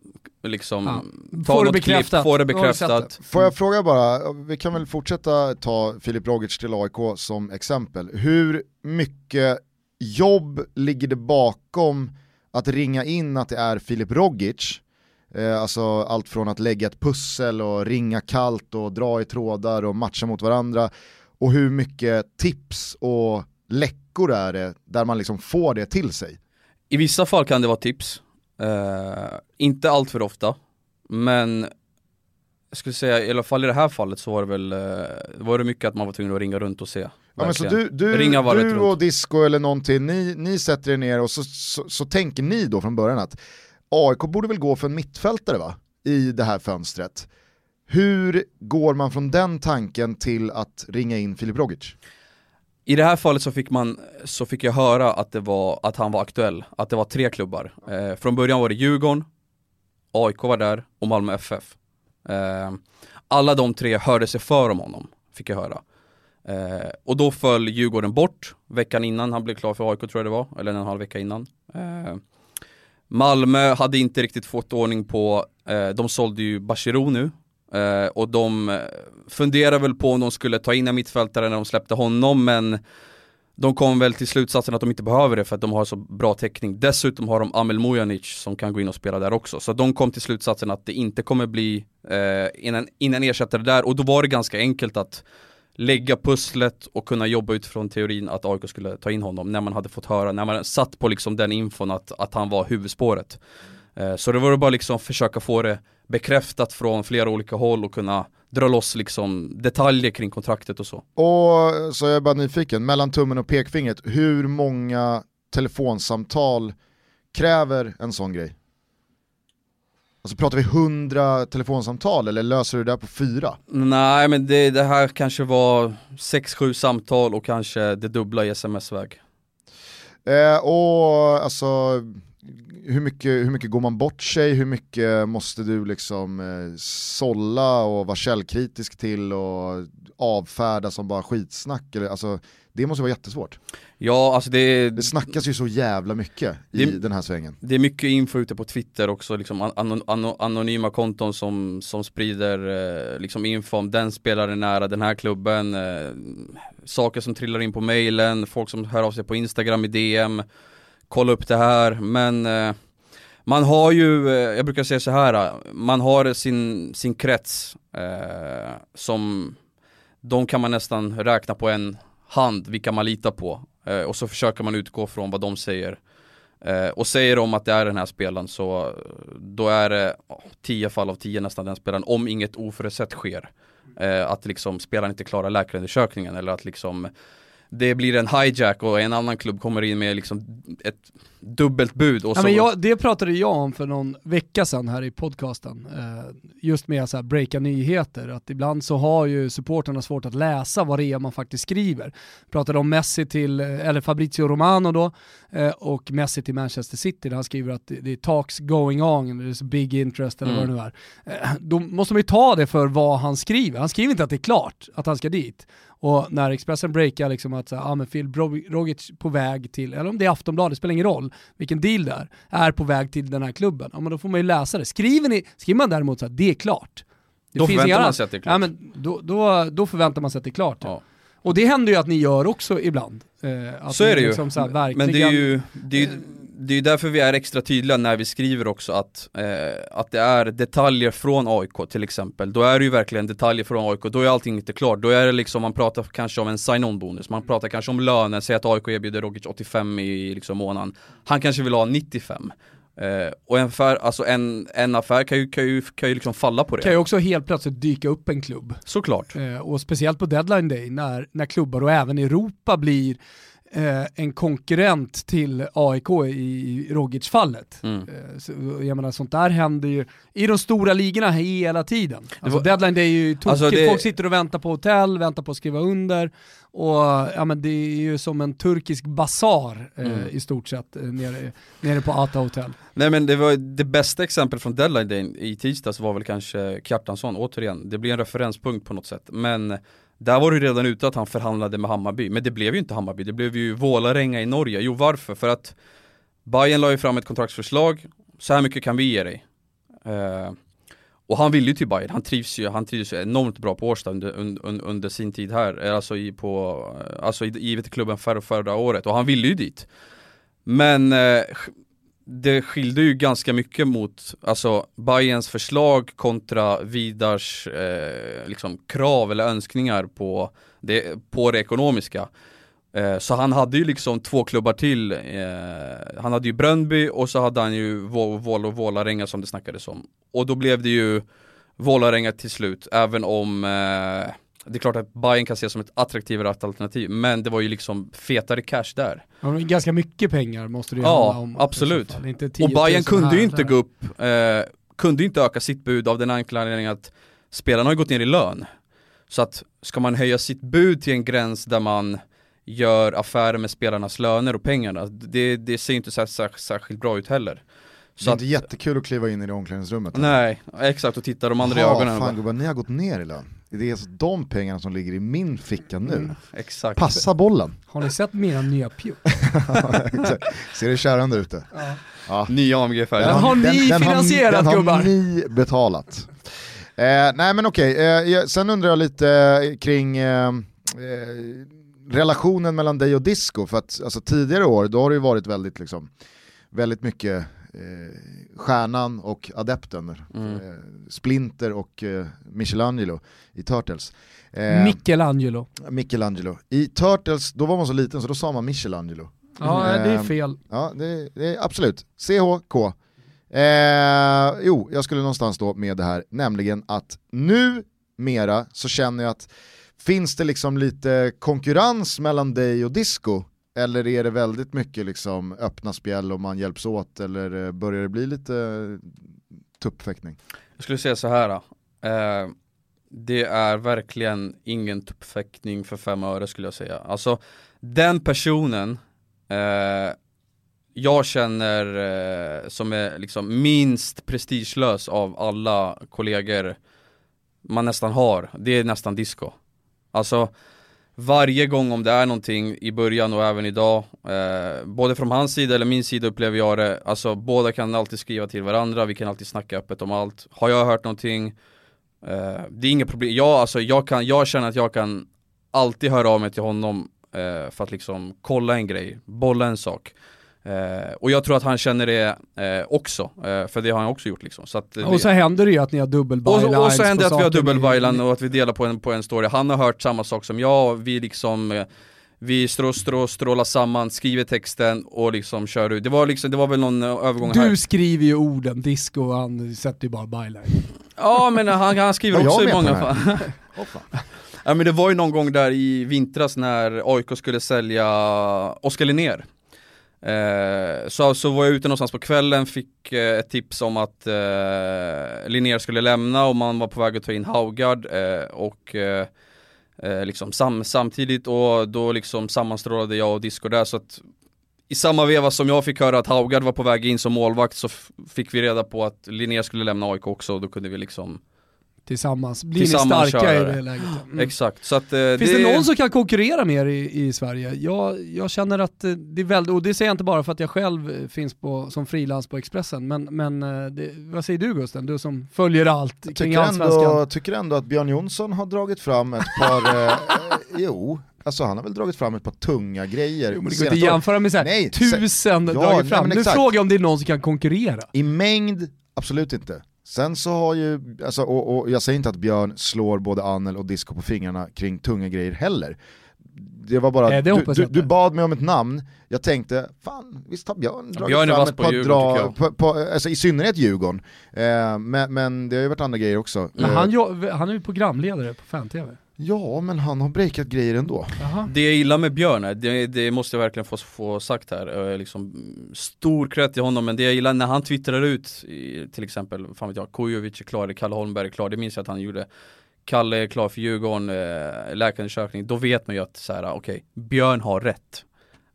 liksom, ja. ta få något det bekräftat. klipp, få det bekräftat. Får jag fråga bara, vi kan väl fortsätta ta Filip Rogic till AIK som exempel. Hur mycket jobb ligger det bakom att ringa in att det är Filip Rogic Eh, alltså allt från att lägga ett pussel och ringa kallt och dra i trådar och matcha mot varandra. Och hur mycket tips och läckor är det där man liksom får det till sig? I vissa fall kan det vara tips. Eh, inte allt för ofta. Men jag skulle säga i alla fall i det här fallet så var det väl eh, var det mycket att man var tvungen att ringa runt och se. Ja, men så du, du, du och Disco eller någonting, ni, ni sätter er ner och så, så, så tänker ni då från början att AIK borde väl gå för en mittfältare va? I det här fönstret. Hur går man från den tanken till att ringa in Filip Rogic? I det här fallet så fick, man, så fick jag höra att, det var, att han var aktuell, att det var tre klubbar. Eh, från början var det Djurgården, AIK var där och Malmö FF. Eh, alla de tre hörde sig för om honom, fick jag höra. Eh, och då föll Djurgården bort veckan innan han blev klar för AIK tror jag det var, eller en halv vecka innan. Eh, Malmö hade inte riktigt fått ordning på, eh, de sålde ju Bachirou nu eh, och de eh, funderar väl på om de skulle ta in en mittfältare när de släppte honom men de kom väl till slutsatsen att de inte behöver det för att de har så bra täckning. Dessutom har de Amel Mujanic som kan gå in och spela där också. Så de kom till slutsatsen att det inte kommer bli eh, innan, innan ersättare där och då var det ganska enkelt att lägga pusslet och kunna jobba utifrån teorin att AIK skulle ta in honom när man hade fått höra, när man satt på liksom den infon att, att han var huvudspåret. Eh, så det var bara liksom försöka få det bekräftat från flera olika håll och kunna dra loss liksom detaljer kring kontraktet och så. Och så är jag bara nyfiken, mellan tummen och pekfingret, hur många telefonsamtal kräver en sån grej? Alltså pratar vi hundra telefonsamtal eller löser du det där på fyra? Nej men det, det här kanske var 6-7 samtal och kanske det dubbla i sms-väg. Eh, och alltså, hur mycket, hur mycket går man bort sig, hur mycket måste du liksom eh, sålla och vara källkritisk till och avfärda som bara skitsnack? Eller, alltså, det måste vara jättesvårt. Ja, alltså det... Det snackas ju så jävla mycket i Det- den här svängen. Det är mycket info ute på Twitter också, liksom an- anon- anonyma konton som, som sprider eh, liksom info om den spelaren nära den här klubben, eh, saker som trillar in på mailen, folk som hör av sig på Instagram i DM, kolla upp det här, men eh, man har ju, eh, jag brukar säga så här, eh, man har sin, sin krets eh, som, de kan man nästan räkna på en hand, vilka man litar på. Eh, och så försöker man utgå från vad de säger. Eh, och säger de att det är den här spelaren så eh, då är det oh, 10 fall av 10 nästan den spelaren om inget oförutsett sker. Eh, att liksom spelaren inte klarar läkarundersökningen eller att liksom det blir en hijack och en annan klubb kommer in med liksom ett dubbelt bud och Ja, men jag, det pratade jag om för någon vecka sedan här i podcasten. Eh, just med här breaka nyheter, att ibland så har ju supporterna svårt att läsa vad det är man faktiskt skriver. Pratade om Messi till, eh, eller Fabrizio Romano då, eh, och Messi till Manchester City där han skriver att det, är talks going on, there's big interest eller vad det nu är. Eh, då måste man ju ta det för vad han skriver. Han skriver inte att det är klart att han ska dit. Och när Expressen breakar liksom att så ah, men Phil Rogic på väg till, eller om det är Aftonbladet, det spelar ingen roll vilken deal det är, är på väg till den här klubben, ja men då får man ju läsa det. Skriver, ni, skriver man däremot så att det är klart, det Då finns förväntar man sig att det är klart. Ja, men då, då, då förväntar man sig att det är klart. Ja. Och det händer ju att ni gör också ibland. Eh, Så är det ju. Liksom så här, Men verkligen, det är ju, det är, ju- det är därför vi är extra tydliga när vi skriver också att, eh, att det är detaljer från AIK till exempel. Då är det ju verkligen detaljer från AIK, då är allting inte klart. Då är det liksom, man pratar kanske om en sign-on bonus, man pratar kanske om lönen, säg att AIK erbjuder Rogic 85 i liksom månaden. Han kanske vill ha 95. Eh, och en affär, alltså en, en affär kan ju, kan ju, kan ju liksom falla på det. kan ju också helt plötsligt dyka upp en klubb. Såklart. Eh, och speciellt på deadline day när, när klubbar och även Europa blir eh, en konkurrent till AIK i Rogic-fallet. Mm. Eh, så, jag menar sånt där händer ju i de stora ligorna hela tiden. Alltså var- deadline day är ju tokigt, Alltså, det- folk sitter och väntar på hotell, väntar på att skriva under och ja, men det är ju som en turkisk basar eh, Mm. i stort sett eh, nere, nere på Ata hotell. Nej men det var det bästa exemplet från deadline day i tisdags var väl kanske Kjartansson, återigen, det blir en referenspunkt på något sätt. Men där var det ju redan ute att han förhandlade med Hammarby, men det blev ju inte Hammarby, det blev ju Vålarenga i Norge. Jo varför? För att Bayern la ju fram ett kontraktsförslag, så här mycket kan vi ge dig. Eh, och han ville ju till Bayern, han trivs ju, han trivs ju enormt bra på Årsta under, under, under sin tid här, eh, alltså, i, på, eh, alltså i, givet i klubben förra, förra året, och han ville ju dit. Men eh, det skilde ju ganska mycket mot alltså Bayerns förslag kontra Vidars eh, liksom krav eller önskningar på det, på det ekonomiska. Eh, så han hade ju liksom två klubbar till. Eh, han hade ju Bröndby och så hade han ju Vål och Vålarenga som det snackades om. Och då blev det ju Vålarenga till slut, även om eh, det är klart att Bayern kan ses som ett attraktivare alternativ, men det var ju liksom fetare cash där. Ja, ganska mycket pengar måste det ju Ja, handla om. i absolut. så fall. Inte 10 Och 000 Bayern kunde ju inte där. gå upp, eh, kunde inte öka sitt bud av den enkla anledningen att spelarna har gått ner i lön. Så att ska man höja sitt bud till en gräns där man gör affärer med spelarnas löner och pengarna, det, det ser ju inte så, så, särskilt bra ut heller. Det Så är att, inte jättekul att kliva in i det omklädningsrummet. nej, exakt och titta de andra i Jaha, ögonen. och fan gubbar, ni har gått ner i lön. Det är alltså de pengarna som ligger i min ficka nu. Mm, exakt. Passa bollen. Har ni sett mina nya? Exakt. Ser det kärande ute? Ja. Nya AMG-färger. Den har ni finansierat, den har, gubbar. Den har ni betalat. Eh, nej men okej, eh, jag- sen undrar jag lite eh, kring eh, eh, relationen mellan dig och Disco. För att alltså, tidigare år, då har det ju varit väldigt, liksom, väldigt mycket eh, stjärnan och adepten. Mm. Eh, Splinter och eh, Michelangelo i Turtles. Eh, Michelangelo. Michelangelo. I Turtles, då var man så liten så då sa man Michelangelo. Ja, det är Ehm, fel. Ja, det, det är absolut. CHK. Eh, jo, jag skulle någonstans då med det här, nämligen att nu mera så känner jag att finns det liksom lite konkurrens mellan dig och Disco? Eller är det väldigt mycket liksom öppna spjäll och man hjälps åt? Eller eh, börjar det bli lite eh, tuppfäktning? Jag skulle säga så här. Eh, det är verkligen ingen tuppfäktning för fem öre skulle jag säga. Alltså den personen eh, jag känner eh, som är liksom minst prestigelös av alla kollegor man nästan har, det är nästan disco. Alltså varje gång om det är någonting i början och även idag, eh, både från hans sida eller min sida upplever jag det, alltså båda kan alltid skriva till varandra, vi kan alltid snacka öppet om allt. Har jag hört någonting, eh, det är inget problem, jag, alltså, jag, kan, jag känner att jag kan alltid höra av mig till honom eh, för att liksom kolla en grej, bolla en sak. Eh, och jag tror att han känner det eh, också, eh, för det har han också gjort liksom. Så att, det- Och så händer det ju att ni har och, dubbel-bylines och, och så händer det att vi har dubbelbajlan och att vi delar på en, på en story. Han har hört samma sak som jag, vi liksom eh, vi strå, strå, strålar samman, skriver texten och liksom kör ut. Det var liksom, det var väl någon eh, övergång här. Du skriver ju orden, disco och han sätter ju bara byline. Ja men han, han skriver också i många fall. Ja men det var ju någon gång där i vintras när AIK skulle sälja Oskar Linnér eh, så, så var jag ute någonstans på kvällen, fick eh, ett tips om att eh, Linnér skulle lämna och man var på väg att ta in Haugard eh, och eh, eh, liksom sam, samtidigt och då liksom sammanstrålade jag och Disco där så att i samma veva som jag fick höra att Haugard var på väg in som målvakt så fick vi reda på att Linnér skulle lämna AIK också och då kunde vi liksom Tillsammans. Blir Tillsammans ni starka i det. det läget? Mm. Exakt, så att eh, Finns det, någon som kan konkurrera med er i, i Sverige? Jag, jag känner att eh, det är väldigt, och det säger jag inte bara för att jag själv eh, finns på, som frilans på Expressen, men, men eh, det, vad säger du Gusten? Du som följer allt kring tycker, Allsvenskan. ändå, tycker ändå att Björn Jonsson har dragit fram ett par, eh, jo, alltså han har väl dragit fram ett par tunga grejer. Jo, men det går inte att jämföra med så här, Nej, tusen ja, dragit nej, fram. men Nu frågar jag om det är någon som kan konkurrera. I mängd, absolut inte. Sen så har ju, alltså, och, och jag säger inte att Björn slår både Annel och Disco på fingrarna kring tunga grejer heller. Det var bara, Nej, det du, du, du bad mig om ett namn, jag tänkte, fan visst har Björn dragit Björn fram ett på par Djurgården, dra, tycker jag. på, på, alltså, i synnerhet Djurgården. Eh, men, men det har ju varit andra grejer också. Men Eh, han, jo- han är ju programledare på fan-tv. Ja, men han har breakat grejer ändå. Jaha. Det jag gillar med Björn, är- det, det måste jag verkligen få, få sagt här, liksom, stor cred till honom, men det jag gillar när han twittrar ut, i, till exempel, fan vet jag, Kujovic är klar, Kalle Holmberg är klar, det minns jag att han gjorde Kalle är klar för Djurgården, eh, läkarundersökning, då vet man ju att så här, okej, Björn har rätt.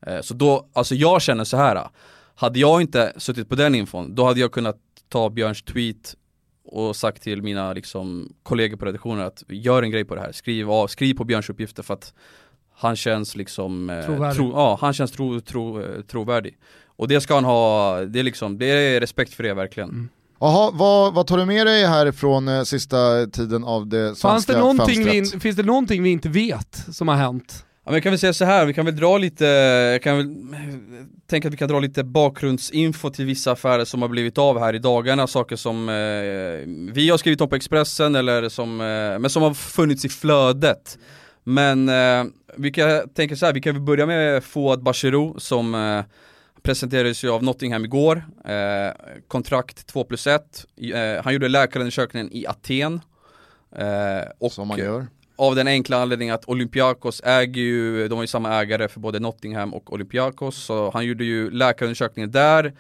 Eh, så då, alltså jag känner så här. hade jag inte suttit på den infon, då hade jag kunnat ta Björns tweet och sagt till mina liksom, kollegor på redaktionen att gör en grej på det här, skriv, av, skriv på Björns uppgifter för att han känns liksom eh, Trovärdig. tro, Ja, han känns tro, tro, eh, trovärdig. Och det ska han ha, det är liksom, det är respekt för det verkligen. Mm. Jaha, vad, vad tar du med dig härifrån eh, sista tiden av det svenska Fanns det vi, fönstret? in- finns det någonting vi inte vet som har hänt? Ja, men jag kan väl säga så här, vi kan väl dra lite, jag kan väl tänka att vi kan dra lite bakgrundsinfo till vissa affärer som har blivit av här i dagarna, saker som eh, vi har skrivit om på Expressen eller som, eh, men som har funnits i flödet. Men eh, vi kan tänka så här, vi kan väl börja med Fouad Bachirou som eh, presenterades ju av Nottingham igår, eh, kontrakt 2 plus 1, eh, han gjorde läkarundersökningen i Aten. Eh, och Som man gör av den enkla anledningen att Olympiakos äger ju, de har ju samma ägare för både Nottingham och Olympiakos, så han gjorde ju läkarundersökningen där,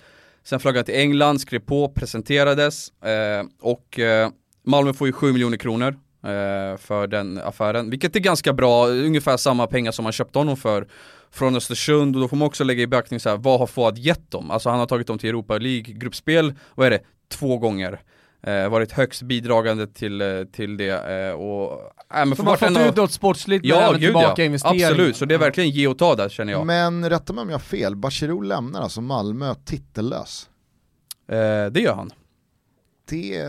sen flög han till England, skrev på, presenterades eh, och eh, Malmö får ju 7 miljoner kronor eh, för den affären, vilket är ganska bra, ungefär samma pengar som man köpte honom för från Östersund och då får man också lägga i beaktning så här, vad har Fouad gett dem? Alltså han har tagit dem till Europa League gruppspel, vad är det, två gånger eh, varit högst bidragande till, eh, till det. Eh, och, äh, men Som för har fått ut något sportsligt men Ja, även gud tillbaka ja. investeringar. Absolut, så det är verkligen ge och ta där känner jag. Men rätta mig om jag har fel, Bachirou lämnar alltså Malmö titellös. Eh, det gör han. Det,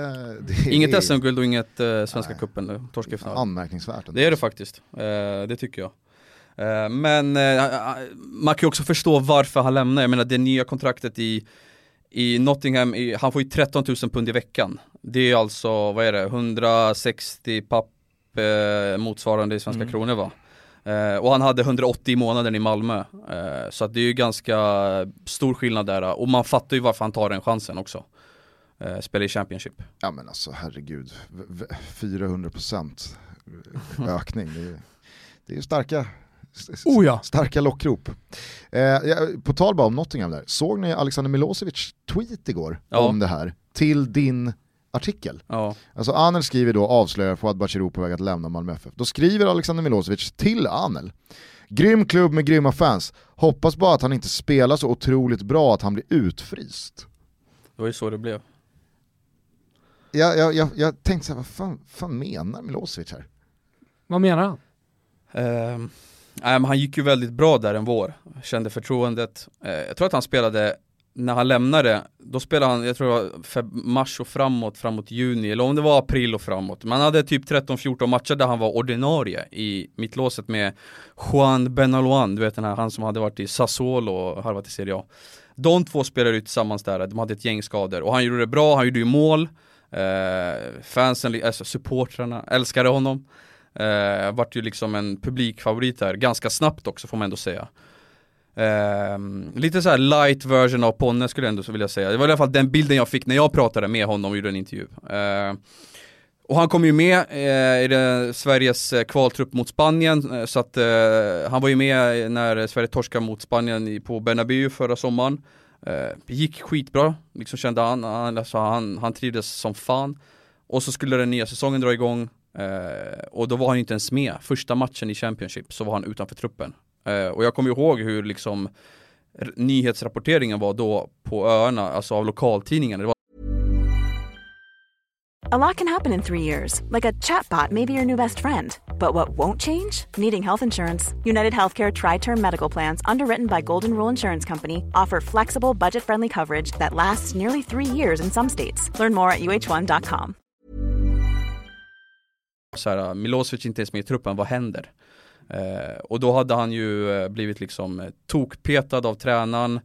det Inget är SM-guld och inget eh, Svenska Nej. cupen, eh, torsk i final. anmärkningsvärt. Det är det faktiskt, eh, det tycker jag. Eh, men eh, man kan ju också förstå varför han lämnar, jag menar det nya kontraktet i, i Nottingham, i, han får ju 13 000 pund i veckan. Det är alltså, vad är det, 160 papp eh, motsvarande i svenska Mm. kronor va? Eh, och han hade 180 i månaden i Malmö. Eh, så att det är ju ganska stor skillnad där och man fattar ju varför han tar den chansen också. Eh, spela i Championship. Ja men alltså herregud, V- v- 400% ökning. Det är, det är ju starka, Oh ja. starka lockrop. Eh, ja, på tal bara om Nottingham där, såg ni Alexander Milosevic tweet igår Ja. om det här till din artikel? Ja, Alltså Anel skriver då avslöjar Fouad Bachirou på väg att lämna Malmö FF. Då skriver Alexander Milosevic till Anel. Grym klubb med grymma fans. Hoppas bara att han inte spelar så otroligt bra att han blir utfryst. det var ju så det blev. Jag, jag, jag, jag tänkte såhär, vad fan, fan menar Milosevic här? Vad menar han? Ehm, nej, men han gick ju väldigt bra där en vår, kände förtroendet. Eh, jag tror att han spelade, när han lämnade, då spelade han, jag tror det var feb- mars och framåt, framåt juni, eller om det var april och framåt. Man hade typ 13-14 matcher där han var ordinarie i mittlåset med Juan Benaloan, du vet den här, han som hade varit i Sassuolo och harvat i Serie A. De två spelade ju tillsammans där, de hade ett gäng skador och han gjorde det bra, han gjorde ju mål. Eh, fansen, alltså supportrarna älskade honom. Eh, vart ju liksom en publikfavorit här, ganska snabbt också får man ändå säga. Eh, lite så här light version av Ponne skulle jag ändå vilja säga. Det var i alla fall den bilden jag fick när jag pratade med honom och gjorde en intervju. Eh, och han kom ju med eh, i den, Sveriges eh, kvaltrupp mot Spanien, eh, så att eh, han var ju med när Sverige torskade mot Spanien i, på Bernabéu förra sommaren. Eh, gick skitbra, liksom kände han, han, alltså han, han trivdes som fan. Och så skulle den nya säsongen dra igång, eh, och då var han inte ens med. Första matchen i Championship så var han utanför truppen. Eh, och jag kommer ihåg hur liksom nyhetsrapporteringen var då på öarna, alltså av lokaltidningarna. Det var A lot can happen in three years, like a chatbot may be your new best friend. But what won't change? Needing health insurance. United Healthcare Tri Term Medical Plans, underwritten by Golden Rule Insurance Company, offer flexible, budget friendly coverage that lasts nearly three years in some states. Learn more at uh1.com så här, Milosevic inte ens med i truppen, vad händer? Eh, och då hade han ju eh, blivit liksom eh, tokpetad av tränaren.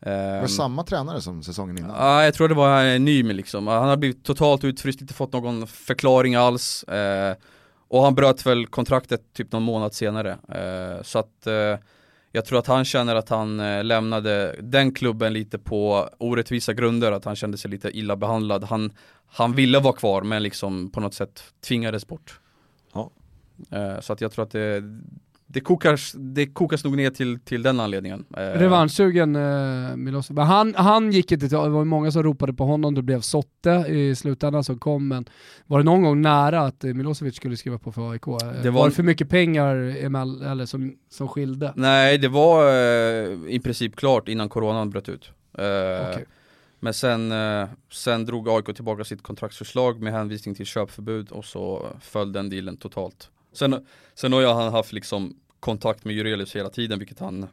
Var det Eh, samma tränare som säsongen innan? Ja, jag tror det var en ny med liksom. Han har blivit totalt utfryst, inte fått någon förklaring alls. Eh, och han bröt väl kontraktet typ någon månad senare. Eh, så att eh, jag tror att han känner att han eh, lämnade den klubben lite på orättvisa grunder, att han kände sig lite illa behandlad. Han, han ville vara kvar men liksom på något sätt tvingades bort. Ja. Eh, så att jag tror att det, det, kokas, det kokas nog ner till, till den anledningen. Eh, Revanschsugen eh, Milosevic. Han, han gick inte till, det var många som ropade på honom, det blev Sotte i slutändan som kom, men var det någon gång nära att eh, Milosevic skulle skriva på för AIK? Eh, Det var... var- det för mycket pengar emell, eller som, som skilde? Nej, det var eh, i princip klart innan coronan bröt ut. Eh, Okej. Men sen, sen drog AIK tillbaka sitt kontraktsförslag med hänvisning till köpförbud och så föll den dealen totalt. Sen, sen har jag han haft liksom kontakt med Jurelius hela tiden, vilket han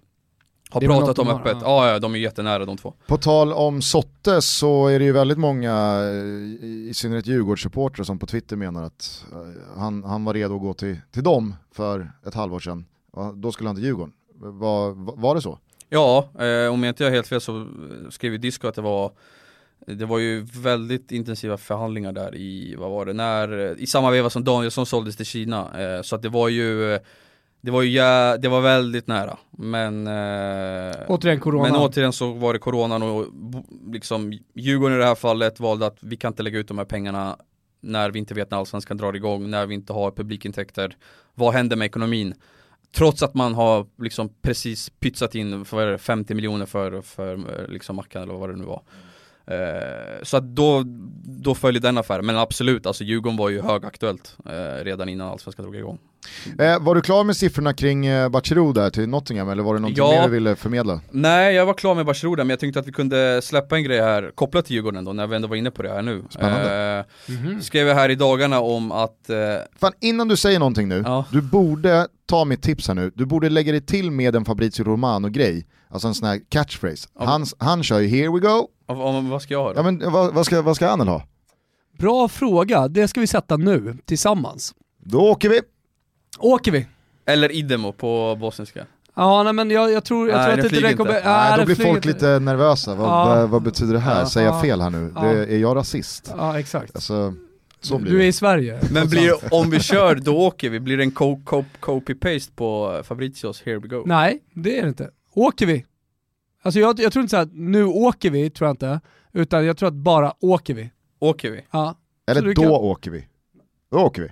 har är pratat om öppet. ja. Ja. ja, de är jättenära de två. På tal om Sotte så är det ju väldigt många, eh, i synnerhet Djurgårdssupportrar som på Twitter menar att eh, han, han var redo att gå till, till dem för ett halvår sedan. Ja, Då skulle han till Djurgården. Var, var, det så? Ja, eh, om jag inte har helt fel så skrev ju Disco att det var det var ju väldigt intensiva förhandlingar där i, vad var det, när, i samma veva som Danielsson såldes till Kina. Eh, så att det var ju, eh, det var ju, jä- det var väldigt nära. Men, eh, Återigen corona. men återigen så var det coronan och liksom Djurgården i det här fallet valde att vi kan inte lägga ut de här pengarna när vi inte vet när allsvenskan drar igång, när vi inte har publikintäkter. Vad händer med ekonomin? Trots att man har liksom precis pytsat in för vad är det, 50 miljoner för, för liksom Mackan eller vad det nu var. Eh, så att då, då följer den affären, men absolut, alltså Djurgården var ju högaktuellt eh, redan innan allsvenskan drog igång. Eh, var du klar med siffrorna kring eh, Bachirou där till Nottingham eller var det någonting Ja. mer du ville förmedla? Nej, jag var klar med Barcelona men jag tänkte att vi kunde släppa en grej här kopplat till Djurgården då, när vi ändå var inne på det här nu. Spännande. Eh, skrev jag här i dagarna om att, eh, Fan, innan du säger någonting nu, Ja. du borde ta mitt tips här nu, du borde lägga dig till med en Fabrizio Romano-grej, alltså en sån här catchphrase. Ja. Han, han kör ju 'here we go' av, av, vad ska jag ha då? Ja men vad, vad, ska, vad ska Anel ha? Bra fråga, det ska vi sätta nu tillsammans. Då åker vi! Åker vi? Eller idemo på bosniska. Ja nej, men jag, jag tror, jag Nej, tror det att det kommer... inte. Nej, det då blir flyger folk inte. lite nervösa, vad, Ja. vad, vad betyder det här? Ja. Säger jag Ja. fel här nu? Ja. Det, är jag rasist? Ja exakt. Alltså, så blir du är det. i Sverige. Men blir, om vi kör, då åker vi. Blir det en co- co- copy-paste på Fabrizios here we go? Nej, det är det inte. Åker vi? Alltså jag, jag tror inte så att nu åker vi, tror jag inte. Utan jag tror att bara åker vi. Åker vi? Ja. Eller då kan- åker vi. Då åker vi.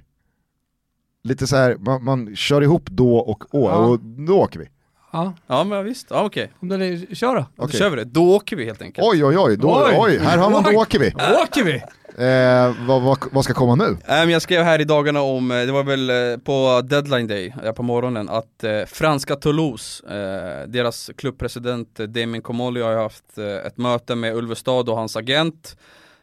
Lite så här, man, man kör ihop då och å, Ja. och då åker vi. Ja, Ja men visst, ja, okej. om den är, kör då. Då Okej. kör vi det. Då åker vi helt enkelt. Oj oj oj, då, oj. Oj. här har man då åker vi. Åker vi? Eh, vad, vad, vad ska komma nu? Äh, men jag skrev här i dagarna om, eh, det var väl eh, på deadline day, på morgonen, att eh, franska Toulouse, eh, deras klubbpresident Damien Comolli har haft eh, ett möte med Ulvestad och hans agent.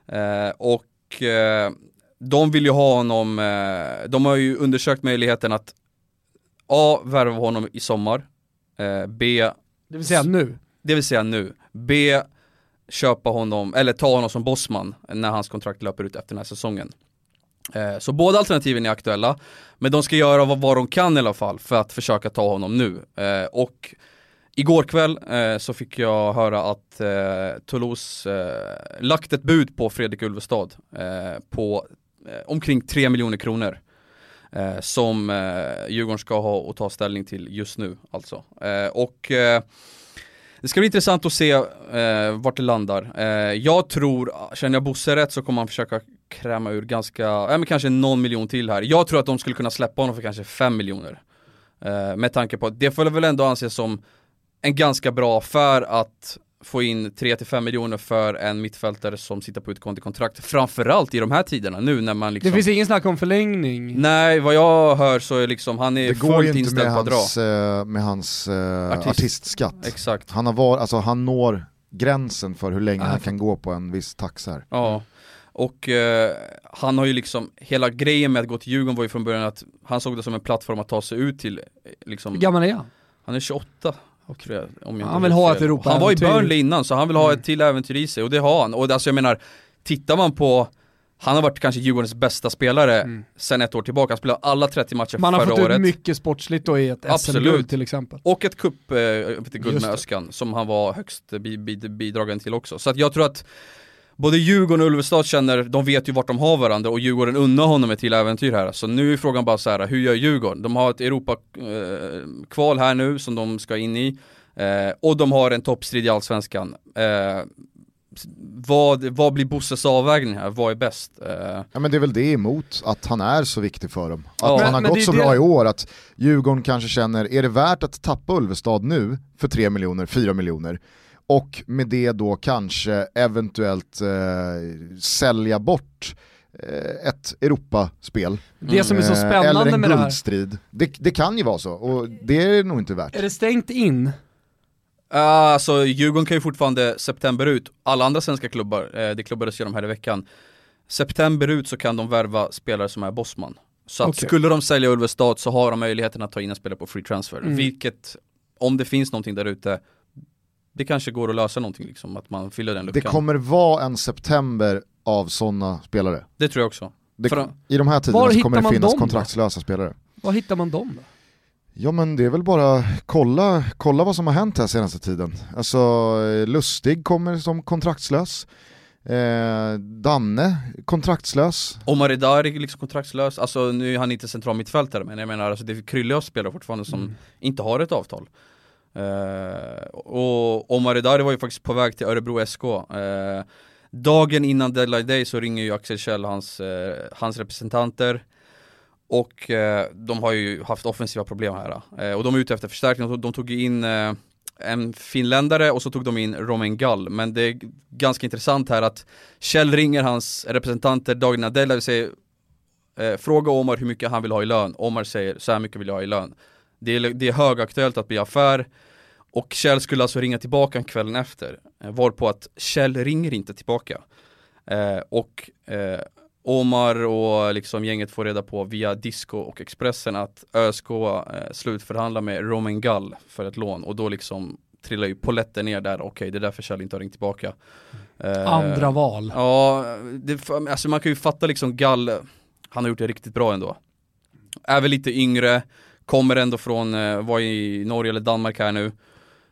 Eh, och eh, de vill ju ha honom, eh, de har ju undersökt möjligheten att A. Värva honom i sommar, eh, B. Det vill säga nu. Det vill säga nu. B. Köpa honom, eller ta honom som bossman när hans kontrakt löper ut efter den här säsongen. Eh, Så båda alternativen är aktuella, men de ska göra vad, vad de kan i alla fall för att försöka ta honom nu. Eh, Och igår kväll eh, så fick jag höra att eh, Toulouse eh, lagt ett bud på Fredrik Ulvestad på Eh, omkring 3 miljoner kronor. Eh, som eh, Djurgården ska ha och ta ställning till just nu alltså. Eh, och eh, det ska bli intressant att se eh, vart det landar. Eh, jag tror, känner jag Bosse rätt så kommer han försöka kräma ur ganska, ja men kanske någon miljon till här. Jag tror att de skulle kunna släppa honom för kanske 5 miljoner. Eh, med tanke på att det får väl ändå anses som en ganska bra affär att få in 3-5 miljoner för en mittfältare som sitter på utgående kontrakt. Framförallt i de här tiderna nu när man liksom Det finns ingen snack om förlängning. Nej, vad jag hör så är liksom, han är Det går ju fullt inte inställd med på att dra. hans, eh, med hans eh, Artist. artistskatt. Exakt. Han, har var, alltså, han når gränsen för hur länge Ja, han kan gå på en viss taxa här. Ja, och eh, han har ju liksom, hela grejen med att gå till Djurgården var ju från början att han såg det som en plattform att ta sig ut till, eh, liksom, Hur gammal är han? han är 28 tror jag, jag Han vill ha fel. ett Europa-äventyr. Han var i Burnley innan så han vill ha Mm. ett till äventyr i sig och det har han. Och alltså jag menar, tittar man på han har varit kanske Djurgårdens bästa spelare Mm. sen ett år tillbaka, han spelade alla 30 matcher Man har förra fått året. ut mycket sportsligt då i ett Absolut. SM-guld till exempel. Och ett cup, eh, guld med. Öskan som han var högst bi, bi, bidragande till också. Så att jag tror att både Djurgården och Ulvestad känner, de vet ju vart de har varandra och Djurgården unnar honom ett till äventyr här. Så nu är frågan bara så här: hur gör Djurgården? De har ett Europa-kval här nu som de ska in i. Eh, och de har en toppstrid i Allsvenskan. Eh, vad, vad blir Bosses avvägning här? Vad är bäst? Eh, Ja men det är väl det emot att han är så viktig för dem. Att Ja. han Men- har men gått är så det- bra i år att Djurgården kanske känner, är det värt att tappa Ulvestad nu för 3 miljoner, 4 miljoner? Och med det då kanske eventuellt eh, sälja bort eh, ett Europaspel. Det som är så Eh, spännande Eller en med det här. guldstrid. Det, det kan ju vara så, och det är nog inte värt. Är det stängt in? Alltså Djurgården kan ju fortfarande september ut, alla andra svenska klubbar, eh, det klubbades ju de här i veckan September ut så kan de värva spelare som är bossman Så att Okej. skulle de sälja Ulvestad så har de möjligheten att ta in en spelare på free transfer Mm. Vilket, om det finns någonting där ute Det kanske går att lösa någonting liksom, att man fyller den Det luckan kommer vara en september av sådana spelare. Det tror jag också Det, För- I de här Var tiderna så kommer hittar det man finnas dem kontraktslösa spelare. Var hittar man dem då? Ja men det är väl bara kolla, kolla vad som har hänt här senaste tiden. Alltså eh, Lustig kommer som kontraktslös. Eh, Danne kontraktslös. Omar Edar är liksom kontraktslös, alltså nu är han inte central mittfältare men jag menar alltså det kryllar av spelare fortfarande som Mm. inte har ett avtal Eh, och Omar Edari var ju faktiskt på väg till Örebro SK Eh, Dagen innan deadline day så ringer ju Axel Kjell hans, eh, hans representanter. Och eh, de har ju haft offensiva problem här eh, eh Och de är ute efter förstärkning, de, tog in eh, en finländare och så tog de in Romain Gall. Men det är ganska intressant här att Kjell ringer hans representanter dagen innan deadline och säger Eh, fråga Omar hur mycket han vill ha i lön. Omar säger så här mycket vill jag ha i lön. Det är, det är högaktuellt att bli affär. Och Kjell skulle alltså ringa tillbaka kvällen efter. Eh, varpå att Kjell ringer inte tillbaka. Eh, och eh, Omar och liksom gänget får reda på via Disco och Expressen att ÖSK eh, slutförhandlar med Roman Gall för ett lån och då liksom trillar ju poletten ner där, okej okay, det är därför Kjell inte har ringt tillbaka. Eh, Andra val. Ja, det, alltså man kan ju fatta liksom Gall, han har gjort det riktigt bra ändå. Är väl lite yngre, kommer ändå från, eh, var i Norge eller Danmark här nu.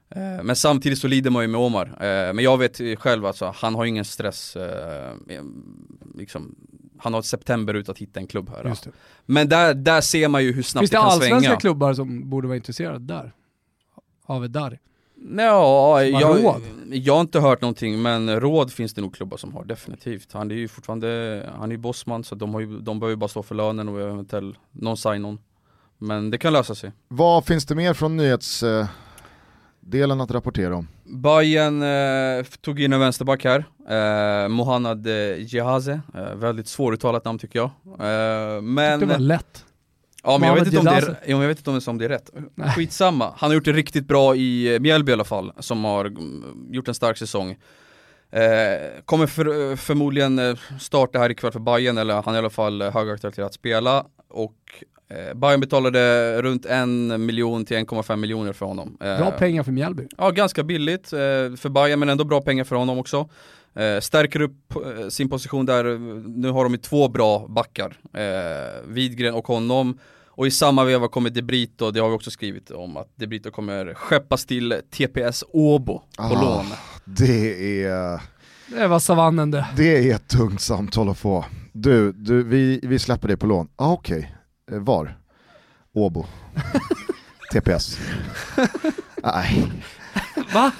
Eh, men samtidigt så lider man ju med Omar. Eh, men jag vet själv alltså, han har ingen stress. Liksom, han har september ut att hitta en klubb här. Men där, där ser man ju hur snabbt det, det kan svänga. Finns det allsvenska klubbar som borde vara intresserade där? Av Dari? Ja, jag, jag har inte hört någonting men råd finns det nog klubbar som har definitivt. Han är ju fortfarande, han är ju bossman så de, har ju, de behöver ju bara stå för lönen och eventuellt någon sign-on. Men det kan lösa sig. Vad finns det mer från nyhetsdelen att rapportera om? Bayern eh, tog in en vänsterback här, eh, Mohannad eh, Jehaze, eh, väldigt svåruttalat namn tycker jag. Eh, men... Det var lätt. Ja men jag vet, inte om det är, jag vet inte om det, om det är rätt. Nej. Skitsamma, han har gjort det riktigt bra i Mjällby i alla fall, som har mm, gjort en stark säsong. Eh, kommer för, förmodligen eh, starta här ikväll för Bayern eller han är i alla fall högaktuell till att spela. Och eh, Bayern betalade runt en miljon till 1,5 miljoner för honom. Eh, bra pengar för Mjällby. Ja, ganska billigt eh, för Bayern men ändå bra pengar för honom också. Eh, stärker upp eh, sin position där, nu har de ju två bra backar, eh, Widgren och honom. Och i samma veva kommer Debrito, det har vi också skrivit om, att Debrito kommer skeppas till TPS Åbo på ah, lån. Det är... Det var savannen det. Det är ett tungt samtal att få. Du, du vi, vi släpper det på lån. Ah, Okej, okay. Eh, var? Åbo. TPS. Nej. Va?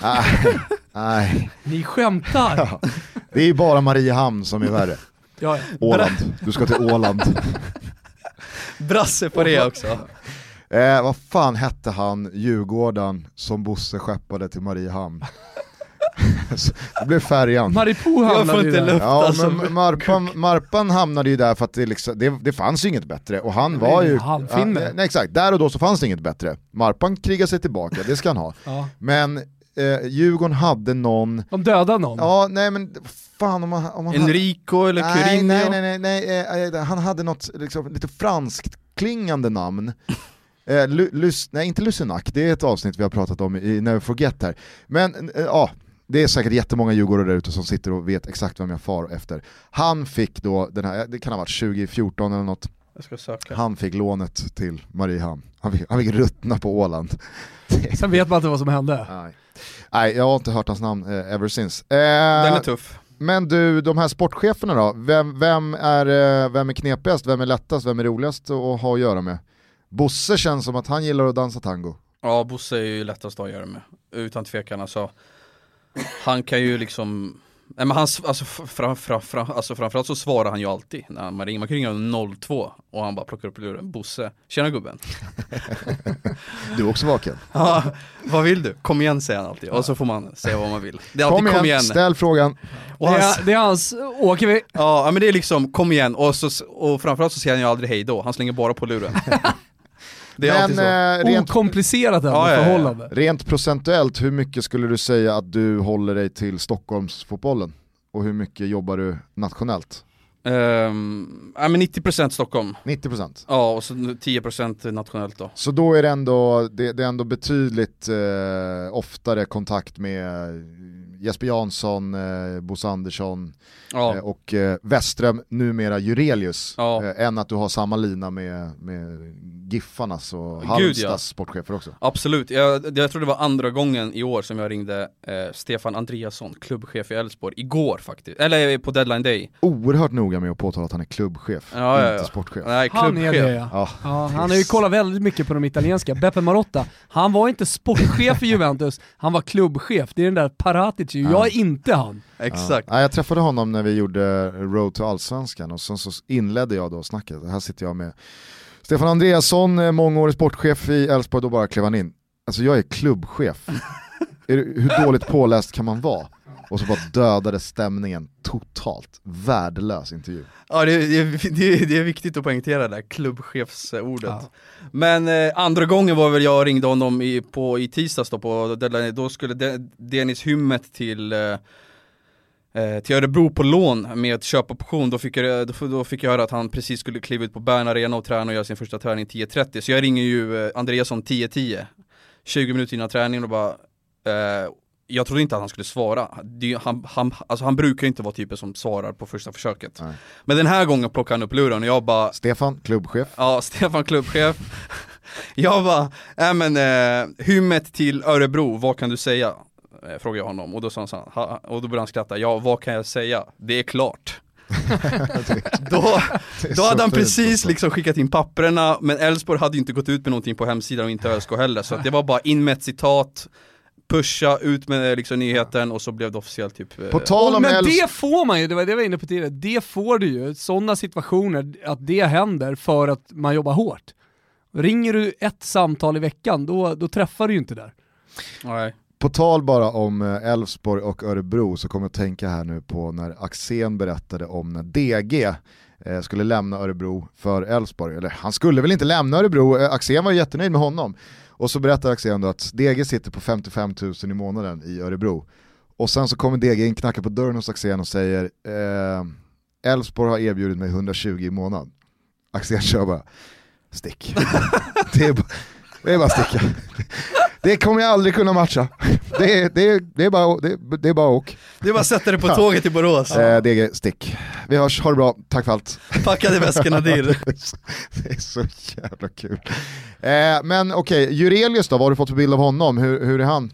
Nej. Ni skämtar? Ja. Det är bara Mariehamn som är värre. Ja, ja. Åland, du ska till Åland. Brasse på det också. Eh, vad fan hette han, Djurgården, som Bosse skeppade till Mariehamn? Det blev färjan. Maripo hamnade ju där. Ja, alltså. men Marpan, Marpan hamnade ju där för att det, liksom, det, det fanns ju inget bättre och han var ju... Ja, nej, exakt, där och då så fanns det inget bättre. Marpan krigade sig tillbaka, det ska han ha. Ja. Men eh, Djurgården hade någon... De dödade någon? Ja, nej men fan om man... Om man Enrico hade... eller Curinho? Nej, nej, nej, nej, nej eh, han hade något liksom, lite franskt klingande namn. Eh, Lus, nej inte Lusenac, det är ett avsnitt vi har pratat om i Never Forget här. Men eh, ja, det är säkert jättemånga djurgårdare där ute som sitter och vet exakt vem jag far efter. Han fick då, den här, det kan ha varit 2014 eller något, han fick lånet till Mariehamn. Han fick, han fick ruttna på Åland. Sen vet man inte vad som hände. Nej, Nej jag har inte hört hans namn eh, ever since. Eh, den är tuff. Men du, de här sportcheferna då, vem, vem, är, eh, vem är knepigast, vem är lättast, vem är roligast att ha att göra med? Bosse känns som att han gillar att dansa tango. Ja, Bosse är ju lättast att göra med, utan tvekan alltså. Han kan ju liksom Nej men han, alltså, fram, fram, fram, alltså framförallt så svarar han ju alltid när man ringer, man kan ringa 02 och han bara plockar upp luren, Bosse, tjena gubben. Du är också vaken? Ja, vad vill du? Kom igen säger han alltid, och så får man säga vad man vill. Det är alltid kom igen, kom igen. ställ frågan. Och det, är, det är hans, åker vi? Ja men det är liksom, kom igen, och, så, och framförallt så säger han ju aldrig hej då, han slänger bara på luren Det är Men, så. Eh, rent, Okomplicerat ändå ja, förhållande. Ja, rent procentuellt, hur mycket skulle du säga att du håller dig till Stockholmsfotbollen? Och hur mycket jobbar du nationellt? Um, ja men 90% Stockholm. 90%? Ja, och så 10% nationellt då. Så då är det ändå, det, det är ändå betydligt eh, oftare kontakt med Jesper Jansson, eh, Bosse Andersson ja. eh, och eh, Westström, numera Jurelius, ja. eh, än att du har samma lina med, med Giffarnas och Halmstads ja. sportchefer också. Absolut, jag, jag tror det var andra gången i år som jag ringde eh, Stefan Andreasson, klubbchef i Elfsborg, igår faktiskt, eller på deadline day. Oerhört noga med att påtala att han är klubbchef, ja, inte sportchef. Nej, klubbchef. Han är det ja. ja. han har ju kollat väldigt mycket på de italienska, Beppe Marotta, han var inte sportchef i Juventus, han var klubbchef, det är den där Paratic, jag är inte han. Exakt. Ja. jag träffade honom när vi gjorde Road to Allsvenskan och sen så inledde jag då snacket, här sitter jag med Stefan Andreasson, mångårig sportchef i Elfsborg, då bara klev han in. Alltså jag är klubbchef. Är det, hur dåligt påläst kan man vara? Och så bara dödade stämningen totalt. Värdelös intervju. Ja det, det, det, det är viktigt att poängtera det där klubbchefsordet. Ja. Men eh, andra gången var väl jag ringde honom i, på, i tisdags då, på, då skulle De, Dennis Hymmet till eh, eh, till Örebro på lån med köpoption, då fick, jag, då, då fick jag höra att han precis skulle kliva ut på Bern Arena och träna och göra sin första träning 10.30 Så jag ringer ju eh, Andreasson 10.10 20 minuter innan träningen och bara eh, Jag trodde inte att han skulle svara, det, han, han, alltså han brukar inte vara typen som svarar på första försöket Nej. Men den här gången plockade han upp luren och jag bara Stefan, klubbchef. Ja, Stefan klubbchef Jag bara, nej men eh, hymmet till Örebro, vad kan du säga? Eh, frågade jag honom och då sa han så här, och då började han skratta, ja vad kan jag säga? Det är klart Då, då hade han precis alltså. liksom skickat in papperna, men Elfsborg hade ju inte gått ut med någonting på hemsidan och inte ÖSK heller, så det var bara in med ett citat Pusha ut med liksom nyheten och så blev det officiellt typ eh, På tal om men Elfs- det får man ju, det var det jag var inne på tidigare, det får du ju, sådana situationer, att det händer för att man jobbar hårt. Ringer du ett samtal i veckan, då, då träffar du ju inte där. Nej. På tal bara om eh, Elfsborg och Örebro så kommer jag att tänka här nu på när Axén berättade om när DG eh, skulle lämna Örebro för Elfsborg. Eller han skulle väl inte lämna Örebro, eh, Axén var jättenöjd med honom. Och så berättar Axén då att DG sitter på 55 000 i månaden i Örebro. Och sen så kommer DG in, knackar på dörren hos Axén och säger eh, Elfsborg har erbjudit mig 120 i månaden. Axén kör bara, stick. det, är, bara- det är bara sticka. Det kommer jag aldrig kunna matcha. Det är, det är, det är bara, det, det är bara åk. Det är bara att sätta dig på tåget till Borås, Eh, DG, stick. Vi hörs, ha det bra, tack för allt. packade väskorna dir det är så jävla kul. Eh, men okej, Jurelius då, vad har du fått för bild av honom? Hur, hur är han?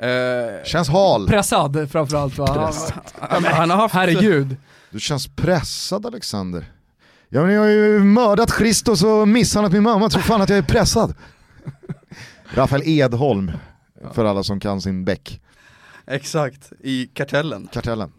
eh, Känns hal. Pressad framförallt va? Pressad. han, han har haft Herregud. Du känns pressad Alexander. Ja, men jag har ju mördat Christos och misshandlat min mamma, tror fan att jag är pressad. Rafael Edholm, för alla som kan sin bäck. Exakt, i kartellen Kartellen.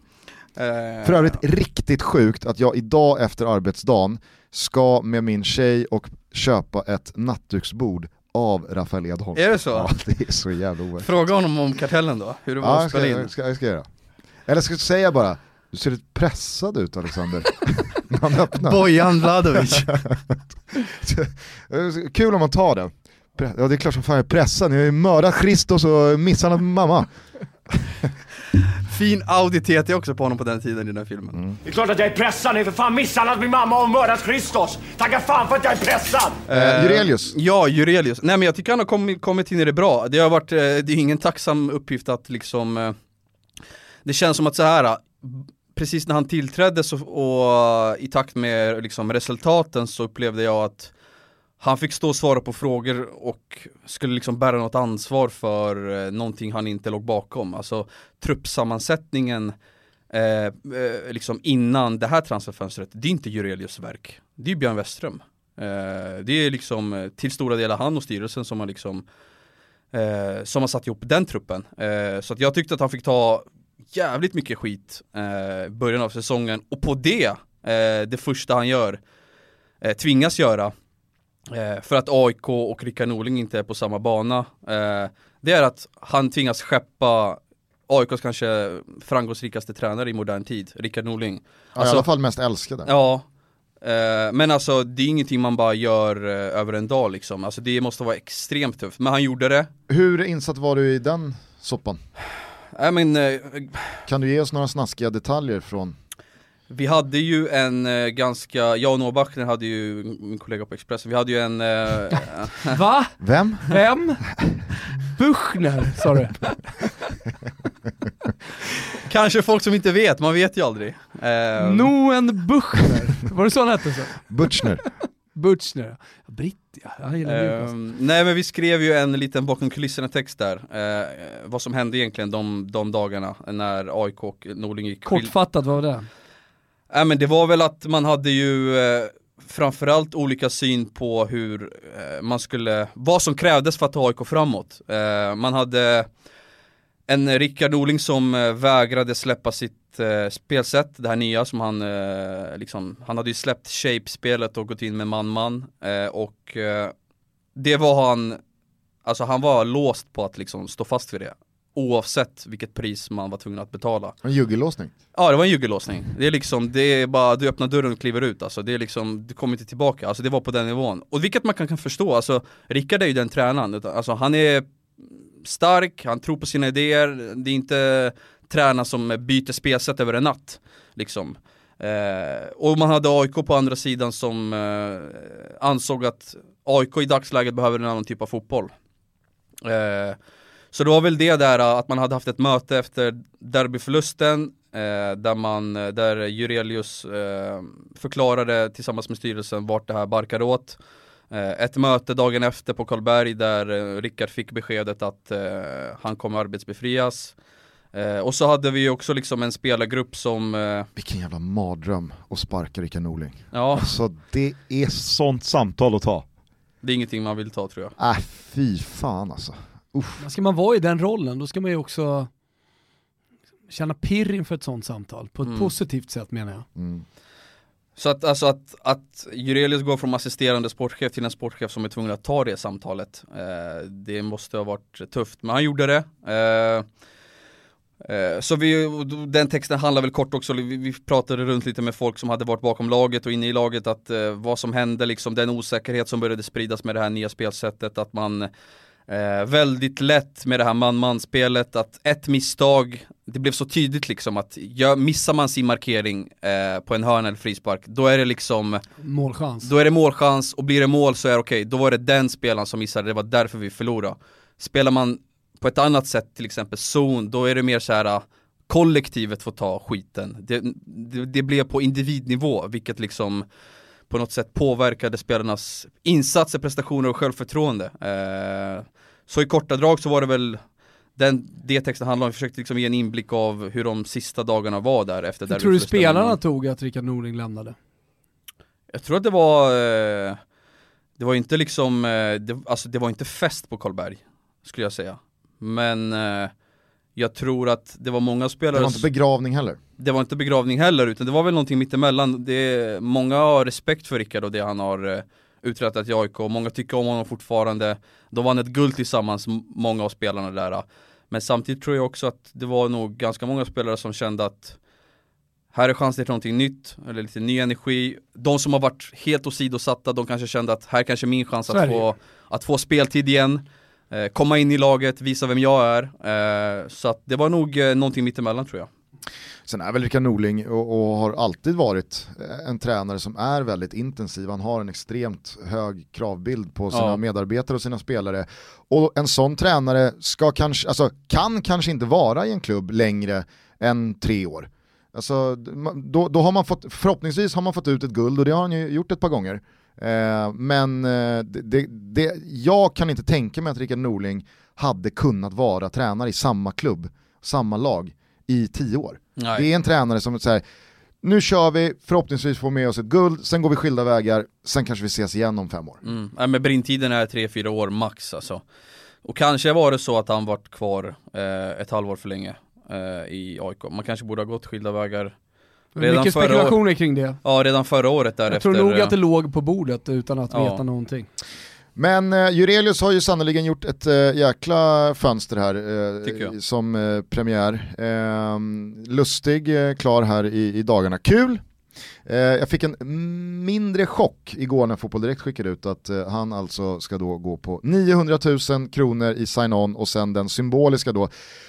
eh, För övrigt riktigt sjukt att jag idag efter arbetsdagen ska med min tjej och köpa ett nattduksbord av Rafael Edholm. Är det så? Ja, det är så jävla oerhört. Fråga honom om kartellen då, hur det var Ja, att spela in jag, ska, jag ska göra. Eller ska jag säga bara, du ser lite pressad ut Alexander. Bojan Vladovic Kul om man tar det. Ja det är klart som fan jag är pressad, jag har ju mördat Christos och misshandlat min mamma. Fin Audi TT också på honom på den tiden i den här filmen Mm. Det är klart att jag är pressad, ni har för fan misshandlat min mamma och mördat Christos! Tacka fan för att jag är pressad! Eh, Jurelius, Ja, Jurelius. Nej men jag tycker han har kommit, kommit in i det bra. Det har varit, eh, det är ingen tacksam uppgift att liksom eh, Det känns som att så här eh, precis när han tillträdde så, och i takt med liksom resultaten så upplevde jag att han fick stå och svara på frågor och skulle liksom bära något ansvar för eh, någonting han inte låg bakom. Alltså truppsammansättningen eh, eh, liksom innan det här transferfönstret, det är inte Jurelius verk. Det är Björn Westström. Eh, det är liksom eh, till stora delar han och styrelsen som har liksom eh, som har satt ihop den truppen. Eh, så att jag tyckte att han fick ta jävligt mycket skit eh, början av säsongen och på det, eh, det första han gör, eh, tvingas göra eh, för att AIK och Rickard Norling inte är på samma bana, eh, det är att han tvingas skeppa AIKs kanske framgångsrikaste tränare i modern tid, Rickard Norling. ja, i alla fall mest älskade. Ja, eh, men alltså det är ingenting man bara gör eh, över en dag liksom, alltså det måste vara extremt tufft, men han gjorde det. Hur insatt var du i den soppan? Äh, men, eh, Kan du ge oss några snaskiga detaljer från vi hade ju en eh, ganska, jag och Noah Bachner hade ju, min kollega på Expressen, vi hade ju en eh, Va? vem? Vem? Buchner sa du? Kanske folk som inte vet, man vet ju aldrig eh, Noen Buchner. Var det så han hette? Så? Butchner. Butchner. Britt ja, jag gillar. Ehm, nej men vi skrev ju en liten bakom kulisserna text där, eh, vad som hände egentligen de, de dagarna när AIK och Norling gick Kortfattat, vad var det? Nej men det var väl att man hade ju eh, framförallt olika syn på hur eh, man skulle, vad som krävdes för att ta AIK framåt. Eh, man hade en Rickard Norling som eh, vägrade släppa sitt eh, spelsätt, det här nya som han eh, liksom, han hade ju släppt shape-spelet och gått in med man-man eh, och eh, det var han, alltså han var låst på att liksom stå fast vid det oavsett vilket pris man var tvungen att betala. En juggellåsning. Ja det var en juggellåsning. Det är liksom, det är bara, du öppnar dörren och kliver ut alltså. Det är liksom, du kommer inte tillbaka. Alltså det var på den nivån. Och vilket man kan, kan förstå, alltså Rickard är ju den tränaren. Alltså han är stark, han tror på sina idéer, det är inte tränare som byter spelsätt över en natt. Liksom. Eh, och man hade AIK på andra sidan som eh, ansåg att AIK i dagsläget behöver en annan typ av fotboll. Eh, så det var väl det där att man hade haft ett möte efter derbyförlusten eh, där man, där Jurelius eh, förklarade tillsammans med styrelsen vart det här barkar åt. Eh, ett möte dagen efter på Karlberg där eh, Rickard fick beskedet att han kommer arbetsbefrias. Och så hade vi också liksom en spelargrupp som... Vilken jävla mardröm att sparka Rickard Norling. ja, Alltså det är sånt samtal att ta. det är ingenting man vill ta tror jag. Äh fy fan alltså. Uff. Men Ska man vara i den rollen, då ska man ju också känna pirr inför ett sånt samtal, på ett Mm. positivt sätt menar jag. Mm. Så att, alltså att, att Jurelius går från assisterande sportchef till en sportchef som är tvungen att ta det samtalet, eh, det måste ha varit tufft. Men han gjorde det. Eh, eh, så vi, den texten handlar väl kort också, vi, vi pratade runt lite med folk som hade varit bakom laget och inne i laget, att eh, vad som hände, liksom den osäkerhet som började spridas med det här nya spelsättet, att man Eh, väldigt lätt med det här man-man-spelet, att ett misstag, det blev så tydligt liksom att gör, missar man sin markering eh, på en hörna eller frispark, då är det liksom, Målchans. då är det målchans och blir det mål så är det okej, då var det den spelaren som missade, det var därför vi förlorade. Spelar man på ett annat sätt, till exempel zon, då är det mer så här ah, kollektivet får ta skiten. Det, det, det blev på individnivå, vilket liksom på något sätt påverkade spelarnas insatser, prestationer och självförtroende. Eh, så i korta drag så var det väl den, det texten handlade om, vi försökte liksom ge en inblick av hur de sista dagarna var där efter tror du spelarna tog att Rickard Norling lämnade? Jag tror att det var, eh, det var inte liksom, eh, det, alltså det var inte fest på Karlberg, skulle jag säga. Men eh, jag tror att det var många Det spelare var inte begravning heller. det var inte begravning heller utan det var väl någonting mittemellan. Det, många har respekt för Rickard och det han har eh, uträttat i AIK. Många tycker om honom fortfarande. De vann ett guld tillsammans, många av spelarna där. Men samtidigt tror jag också att det var nog ganska många spelare som kände att här är chansen till någonting nytt, eller lite ny energi. De som har varit helt åsidosatta, de kanske kände att här kanske är min chans att det få, att få speltid igen. Eh, komma in i laget, visa vem jag är. Eh, så att det var nog eh, någonting mittemellan tror jag. Sen är väl Rickard Norling och, och har alltid varit eh, en tränare som är väldigt intensiv. Han har en extremt hög kravbild på sina Ja. medarbetare och sina spelare. Och en sån tränare ska kanske, alltså, kan kanske inte vara i en klubb längre än tre år. Alltså, då, då har man fått, förhoppningsvis har man fått ut ett guld och det har han ju gjort ett par gånger. Eh, men eh, det, det, jag kan inte tänka mig att Rickard Norling hade kunnat vara tränare i samma klubb, samma lag i tio år. Nej. Det är en tränare som säger nu kör vi, förhoppningsvis får med oss ett guld, sen går vi skilda vägar, sen kanske vi ses igen om fem år. Mm. Ja, men brintiden är 3-4 år max alltså. Och kanske var det så att han varit kvar eh, ett halvår för länge eh, i AIK. Man kanske borde ha gått skilda vägar Redan Mycket spekulationer kring det. Ja redan förra året Jag därefter tror nog att det låg på bordet utan att Ja. veta någonting. Men eh, Jurelius har ju sannoliken gjort ett eh, jäkla fönster här eh, jag. som eh, premiär. Eh, lustig, eh, klar här i, i dagarna. Kul! Eh, jag fick en mindre chock igår när Fotboll Direkt skickade ut att eh, han alltså ska då gå på 900 000 kronor i sign-on och sen den symboliska då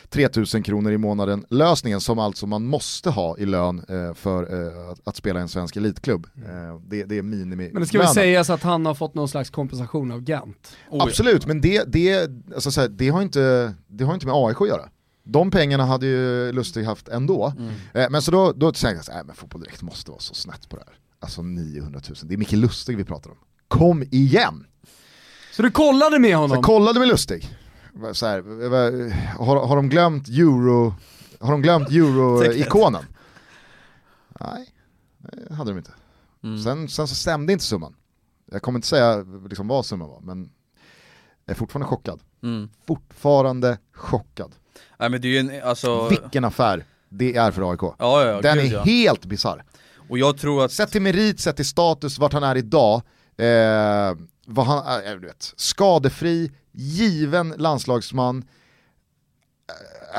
3000 kronor i månaden lösningen som alltså man måste ha i lön eh, för eh, att, att spela i en svensk elitklubb. Eh, det, det är minimi Men det ska väl sägas att han har fått någon slags kompensation av Gant. Absolut, men det, det, alltså så här, det, har inte, det har inte med AIK att göra. De pengarna hade ju Lustig haft ändå. Mm. Eh, men så då, då tänkte jag så här, "Nej, men Fotboll Direkt måste vara så snett på det här. Alltså 900 000, det är Micke Lustig vi pratar om. Kom igen! Så du kollade med Så honom? jag kollade med Lustig. Så här, har, har de glömt euro, har de glömt euro-ikonen? Nej, det hade de inte. Mm. Sen, sen så stämde inte summan. Jag kommer inte säga liksom vad summan var, men jag är fortfarande chockad. Mm. Fortfarande chockad. Nej men det är ju en, alltså Vilken affär det är för AIK. Ja, ja, ja, Den gud, är ja. helt bisarr. Och jag tror att Sett till merit, sett till status, vart han är idag, eh, vad han är, du vet, skadefri, given landslagsman,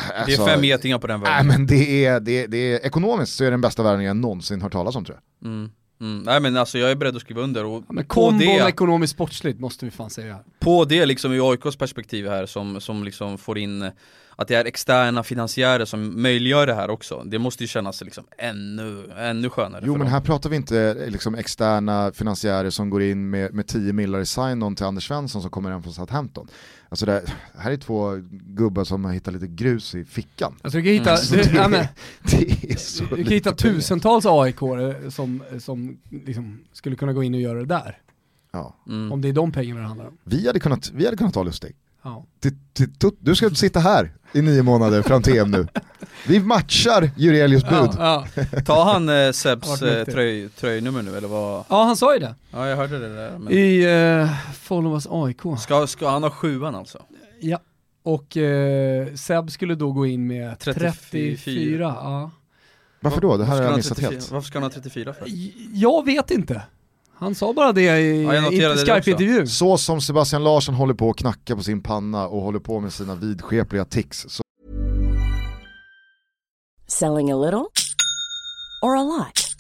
Det är Alltså, fem getingar på den Nej vägen. men det är, det, är, det är, ekonomiskt så är det den bästa värvningen jag någonsin hört talas om tror jag. Mm. Mm. Nej men alltså jag är beredd att skriva under och Men på, kombon det, ekonomiskt sportsligt måste vi fan säga. på det liksom i AIKs perspektiv här som, som liksom får in eh, att det är externa finansiärer som möjliggör det här också. Det måste ju kännas liksom ännu, ännu skönare Jo men dem. här pratar vi inte eh, liksom externa finansiärer som går in med, med 10 millar i sign-on till Anders Svensson som kommer hem från Southampton. Alltså det, här är två gubbar som har hittat lite grus i fickan. Alltså du kan hitta, Så du, det, det är så du kan hitta tusentals aik som, som liksom skulle kunna gå in och göra det där. Ja. Mm. Om det är de pengarna det handlar om. Vi hade kunnat, vi hade kunnat ta Lustig. Ja. Till, Tut- du ska sitta här i nio månader fram till EM nu. Vi matchar Jurelius bud. Ja, ja. Tar han eh, Sebs eh, tröj, tröjnummer nu eller vad? ja, han sa ju det. Ja jag hörde det där. Men... I uh, Followers AIK. Ska, ska han ha sjuan alltså? Ja. Och eh, Seb skulle då gå in med 34. 34. ja. Varför då? Det här har jag missat 34? helt. Varför ska han ha 34 för? Jag vet inte. Han sa bara det i Ja, jag noterade i det Skype-intervju. Så som Sebastian Larsson håller på att knacka på sin panna och håller på med sina vidskepliga tics så Selling a little or a lot?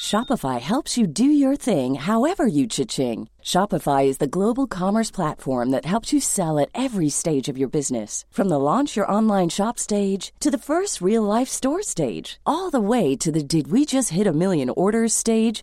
Shopify helps you do your thing however you cha-ching. Shopify is the global commerce platform that helps you sell at every stage of your business. From the launch your online shop stage to the first real life store stage, all the way to the did we just hit a million orders stage.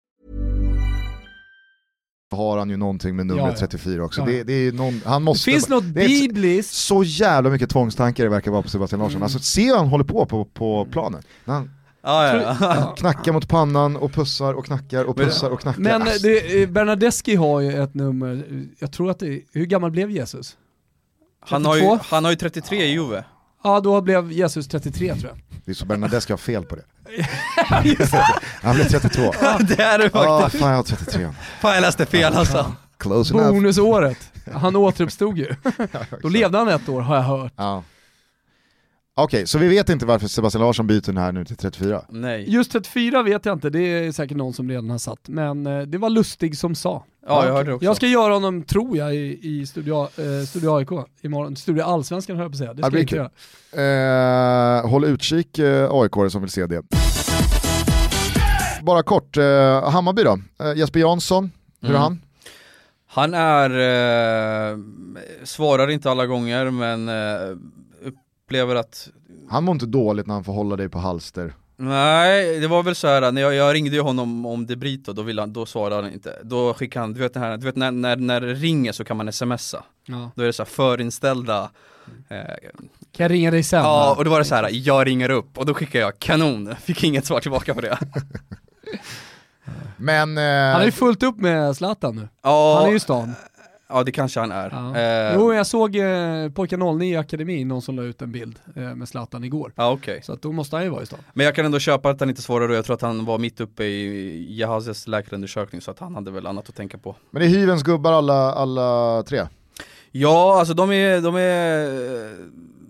har han ju någonting med numret Ja, ja. 34 också. Ja, ja. Det, det är någon, han Det måste, finns något det är bibliskt. Så jävla mycket tvångstankar det verkar vara på Sebastian Larsson. Mm. Alltså se hur han håller på på, på planen. När han Ja, ja, ja. knackar mot pannan och pussar och knackar och Men- pussar och knackar. Men Alltså, det, eh, Bernadeschi har ju ett nummer, jag tror att det hur gammal blev Jesus? Han, har ju, 32? han har ju 33 i Juve. Ja, då blev Jesus 33 tror jag. Det är så Bernadeschi har fel på det. han blev 32. det är det Ja, faktiskt. fan jag har 33. Fan jag läste fel alltså. Close enough. Bonusåret. Han återuppstod ju. Då levde han ett år har jag hört. Ja. Okej, så vi vet inte varför Sebastian Larsson byter den här nu till 34. Nej. Just 34 vet jag inte, det är säkert någon som redan har satt. Men eh, det var Lustig som sa. Ja jag hörde det också. Jag ska göra honom, tror jag, i, i Studio, eh, Studio AIK imorgon. Studio Allsvenskan höll jag på att säga. Det ska jag inte göra. Eh, håll utkik eh, aik som vill se det. Bara kort, eh, Hammarby då? Eh, Jesper Jansson, hur är Mm. han? Han är, eh, svarar inte alla gånger men eh, upplever att Han mår inte dåligt när han får hålla dig på halster. Nej, det var väl så här när jag, jag ringde ju honom om De Brito, då, ville han, då svarade han inte Då skickade han, du vet, här, du vet när, när, när det ringer så kan man smsa Ja. Då är det så här förinställda eh, Kan jag ringa dig sen? Ja, och då var det så här, jag ringer upp och då skickade jag kanon, fick inget svar tillbaka på det Men... Eh, Han har ju fullt upp med Zlatan nu. Ja, Han är ju i stan. Ja det kanske han är Ja. eh, Jo, jag såg eh, Pojkar 09 i akademin, någon som la ut en bild eh, med Zlatan igår. Ja okej, Så att då måste han ju vara i stan. men jag kan ändå köpa att han inte svarar och jag tror att han var mitt uppe i Jahazes läkarundersökning så att han hade väl annat att tänka på men det är hyvens gubbar alla, alla tre. Ja, alltså de är, de är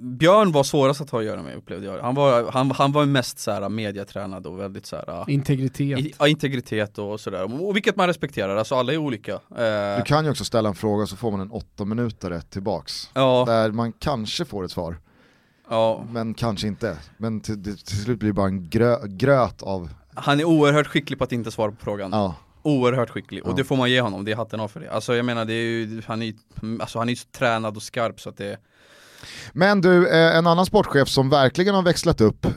Björn var svårast att ha att göra med upplevde jag. Han var, han, han var mest så här mediatränad och väldigt så här, Integritet. i, ja, integritet och sådär, och vilket man respekterar, alltså alla är olika. Du eh, kan ju också ställa en fråga så får man en åtta minuter tillbaks. Ja, Där man kanske får ett svar, ja, men kanske inte. Men till, till, slut blir det bara en grö, gröt av, han är oerhört skicklig på att inte svara på frågan. Ja. Oerhört skicklig, Ja. och det får man ge honom, det är hatten av för det. Alltså jag menar, det är ju, han är ju alltså, han är så tränad och skarp så att det Men du, eh, en annan sportchef som verkligen har växlat upp, eh,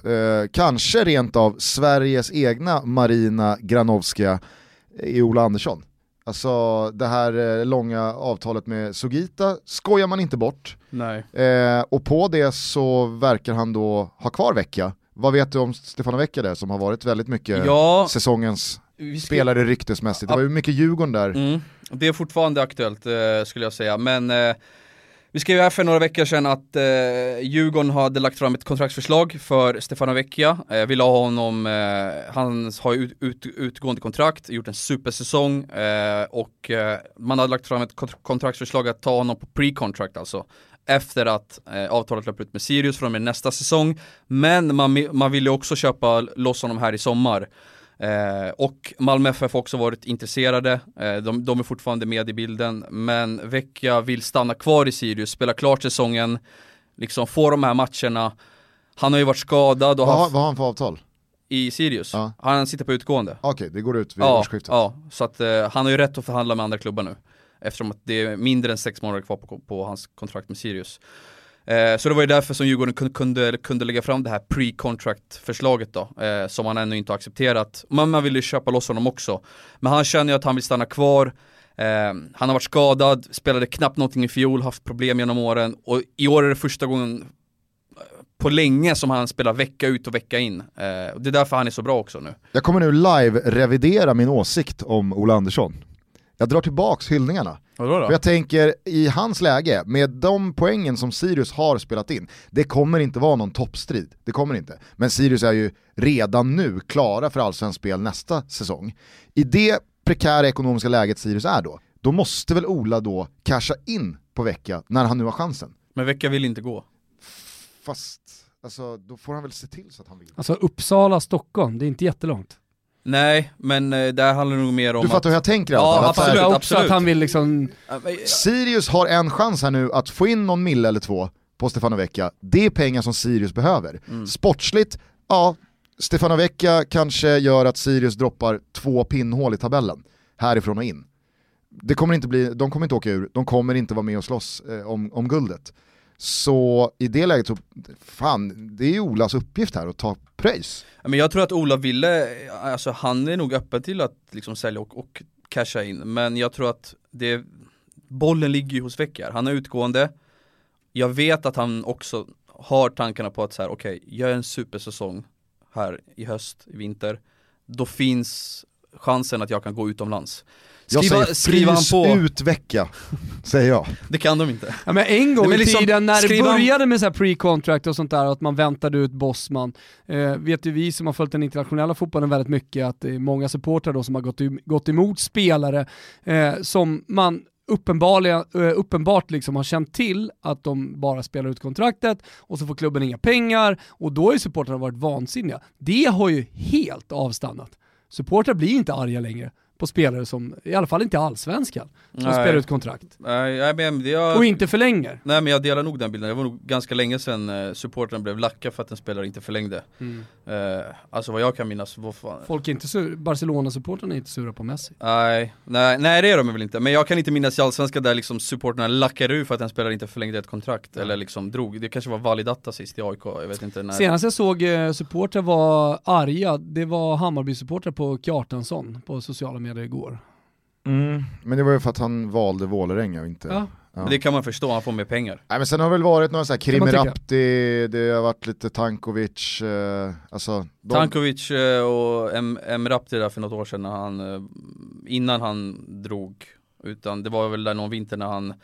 kanske rent av Sveriges egna Marina Granovska, är Ola Andersson. Alltså det här eh, långa avtalet med Sugita skojar man inte bort. Nej Eh, och på det så verkar han då ha kvar Vecchia. Vad vet du om Stefano Vecchia där som har varit väldigt mycket Ja, säsongens ska- spelare ryktesmässigt. Det var ju mycket Djurgården där. Mm. Det är fortfarande aktuellt eh, skulle jag säga, men eh, vi skrev här för några veckor sedan att eh, Djurgården hade lagt fram ett kontraktsförslag för Stefano Vecchia. Eh, ville ha honom, eh, han har ut, ut, utgående kontrakt, gjort en supersäsong eh, och eh, man hade lagt fram ett kont- kontraktsförslag att ta honom på pre-contract alltså. Efter att eh, avtalet löper ut med Sirius från och med nästa säsong. Men man, man ville också köpa loss honom här i sommar. Eh, och Malmö FF har också varit intresserade, eh, de, de är fortfarande med i bilden, men Vecchia vill stanna kvar i Sirius, spela klart säsongen, liksom få de här matcherna. Han har ju varit skadad och Vad, har- vad har han för avtal? i Sirius, Ja. han sitter på utgående. Okej, det går ut vid Ja, årsskiftet. ja, så att eh, han har ju rätt att förhandla med andra klubbar nu. Eftersom att det är mindre än sex månader kvar på, på hans kontrakt med Sirius. Eh, så det var ju därför som Djurgården kunde, kunde, kunde lägga fram det här pre-contract förslaget då, eh, som han ännu inte har accepterat. Men man ville ju köpa loss honom också. Men han känner ju att han vill stanna kvar. Eh, han har varit skadad, spelade knappt någonting i fjol, haft problem genom åren och i år är det första gången eh, på länge som han spelar vecka ut och vecka in. Eh, och det är därför han är så bra också nu. Jag kommer nu live-revidera min åsikt om Ola Andersson. Jag drar tillbaks hyllningarna. Vadå då? För jag tänker, i hans läge, med de poängen som Sirius har spelat in, det kommer inte vara någon toppstrid. Det kommer inte. Men Sirius är ju redan nu klara för allsvenskt spel nästa säsong. I det prekära ekonomiska läget Sirius är då, då måste väl Ola då casha in på vecka när han nu har chansen. Men vecka vill inte gå. Fast, alltså, då får han väl se till så att han vill. Alltså Uppsala, Stockholm, det är inte jättelångt. Nej, men eh, det här handlar nog mer om Du fattar att... hur jag tänker i alla Ja, fall. Absolut, jag också att absolut. han vill liksom, Sirius har en chans här nu att få in någon mille eller två på Stefano Vecchia. Det är pengar som Sirius behöver. Mm. Sportsligt, ja, Stefano Vecchia kanske gör att Sirius droppar två pinnhål i tabellen, härifrån och in. Det kommer inte bli, de kommer inte åka ur, de kommer inte vara med och slåss eh, om, om guldet. Så i det läget så, fan, det är ju Olas uppgift här att ta pröjs. Men jag tror att Ola ville, alltså han är nog öppen till att liksom sälja och, och casha in, men jag tror att det, bollen ligger ju hos Vecchiar, han är utgående, jag vet att han också har tankarna på att så här, okej, gör en supersäsong här i höst, i vinter, då finns chansen att jag kan gå utomlands. Jag Skriva, säger skriva på, ut Vecchia, säger jag. det kan de inte. Ja men en gång Nej, men i liksom, tiden när det började med så pre-contract och sånt där, att man väntade ut Bosman, eh, vet ju vi som har följt den internationella fotbollen väldigt mycket att det är många supportrar då som har gått, gått emot spelare eh, som man uppenbarligen, eh, uppenbart liksom har känt till att de bara spelar ut kontraktet och så får klubben inga pengar och då har ju supportrarna varit vansinniga. Det har ju helt avstannat. Supportrar blir inte arga längre på spelare som, i alla fall inte allsvenskan, som Nej. spelar ut kontrakt. Nej, nej, men jag, Och inte förlänger. Nej men jag delar nog den bilden, det var nog ganska länge sedan eh, supporten blev lacka för att en spelare inte förlängde. Eh, alltså vad jag kan minnas, vad fan. Folk är inte sur, Barcelona-supportrarna är inte sura på Messi. Nej, nej, nej det är de väl inte. Men jag kan inte minnas i Allsvenskan där liksom supporterna lackar ur för att en spelare inte förlängde ett kontrakt eller liksom drog. Det kanske var Validata sist i AIK, jag vet inte när. Senast jag såg eh, supportrar var arga, det var Hammarby-supportrar på Kjartansson på sociala medier igår. Men det var ju för att han valde Vålerenga och inte... Ja. Men Det kan man förstå, han får mer pengar. Nej men sen har det väl varit några såhär. Krimirapti, det har varit lite Tankovic, eh, alltså... De, Tankovic eh, och M- Emrapti där för något år sedan när han, eh, innan han drog, utan det var väl där någon vinter när han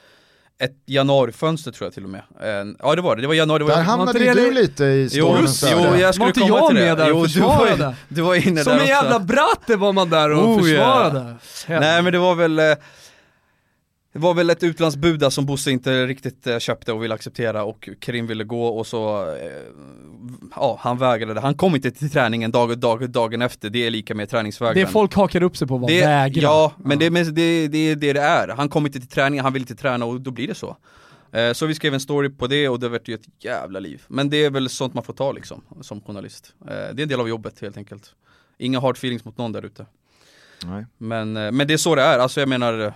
ett januarifönster tror jag till och med. Eh, ja det var det, det var januari, det var där hamnade inte ju det- du lite i Jo, stormens jo, öde. jag skulle Var inte komma jag till det. med där och jo, du var, försvarade? du var inne Som där en jävla bratte var man där och Oh, försvarade. Nej men det var väl eh, Det var väl ett utlandsbud där som Bosse inte riktigt eh, köpte och ville acceptera och Karim ville gå och så eh, Ja, han vägrade. Han kom inte till träningen dag, dag, dagen efter, det är lika med träningsvägran. Det folk hakar upp sig på var det, vägra. Ja, men Det, men det, det är det det är. Han kom inte till träningen, han vill inte träna och då blir det så. Eh, Så vi skrev en story på det och det vart ju ett jävla liv. Men det är väl sånt man får ta liksom, som journalist. Det är en del av jobbet helt enkelt. Inga hard feelings mot någon där ute. Nej. Men, men det är så det är, alltså jag menar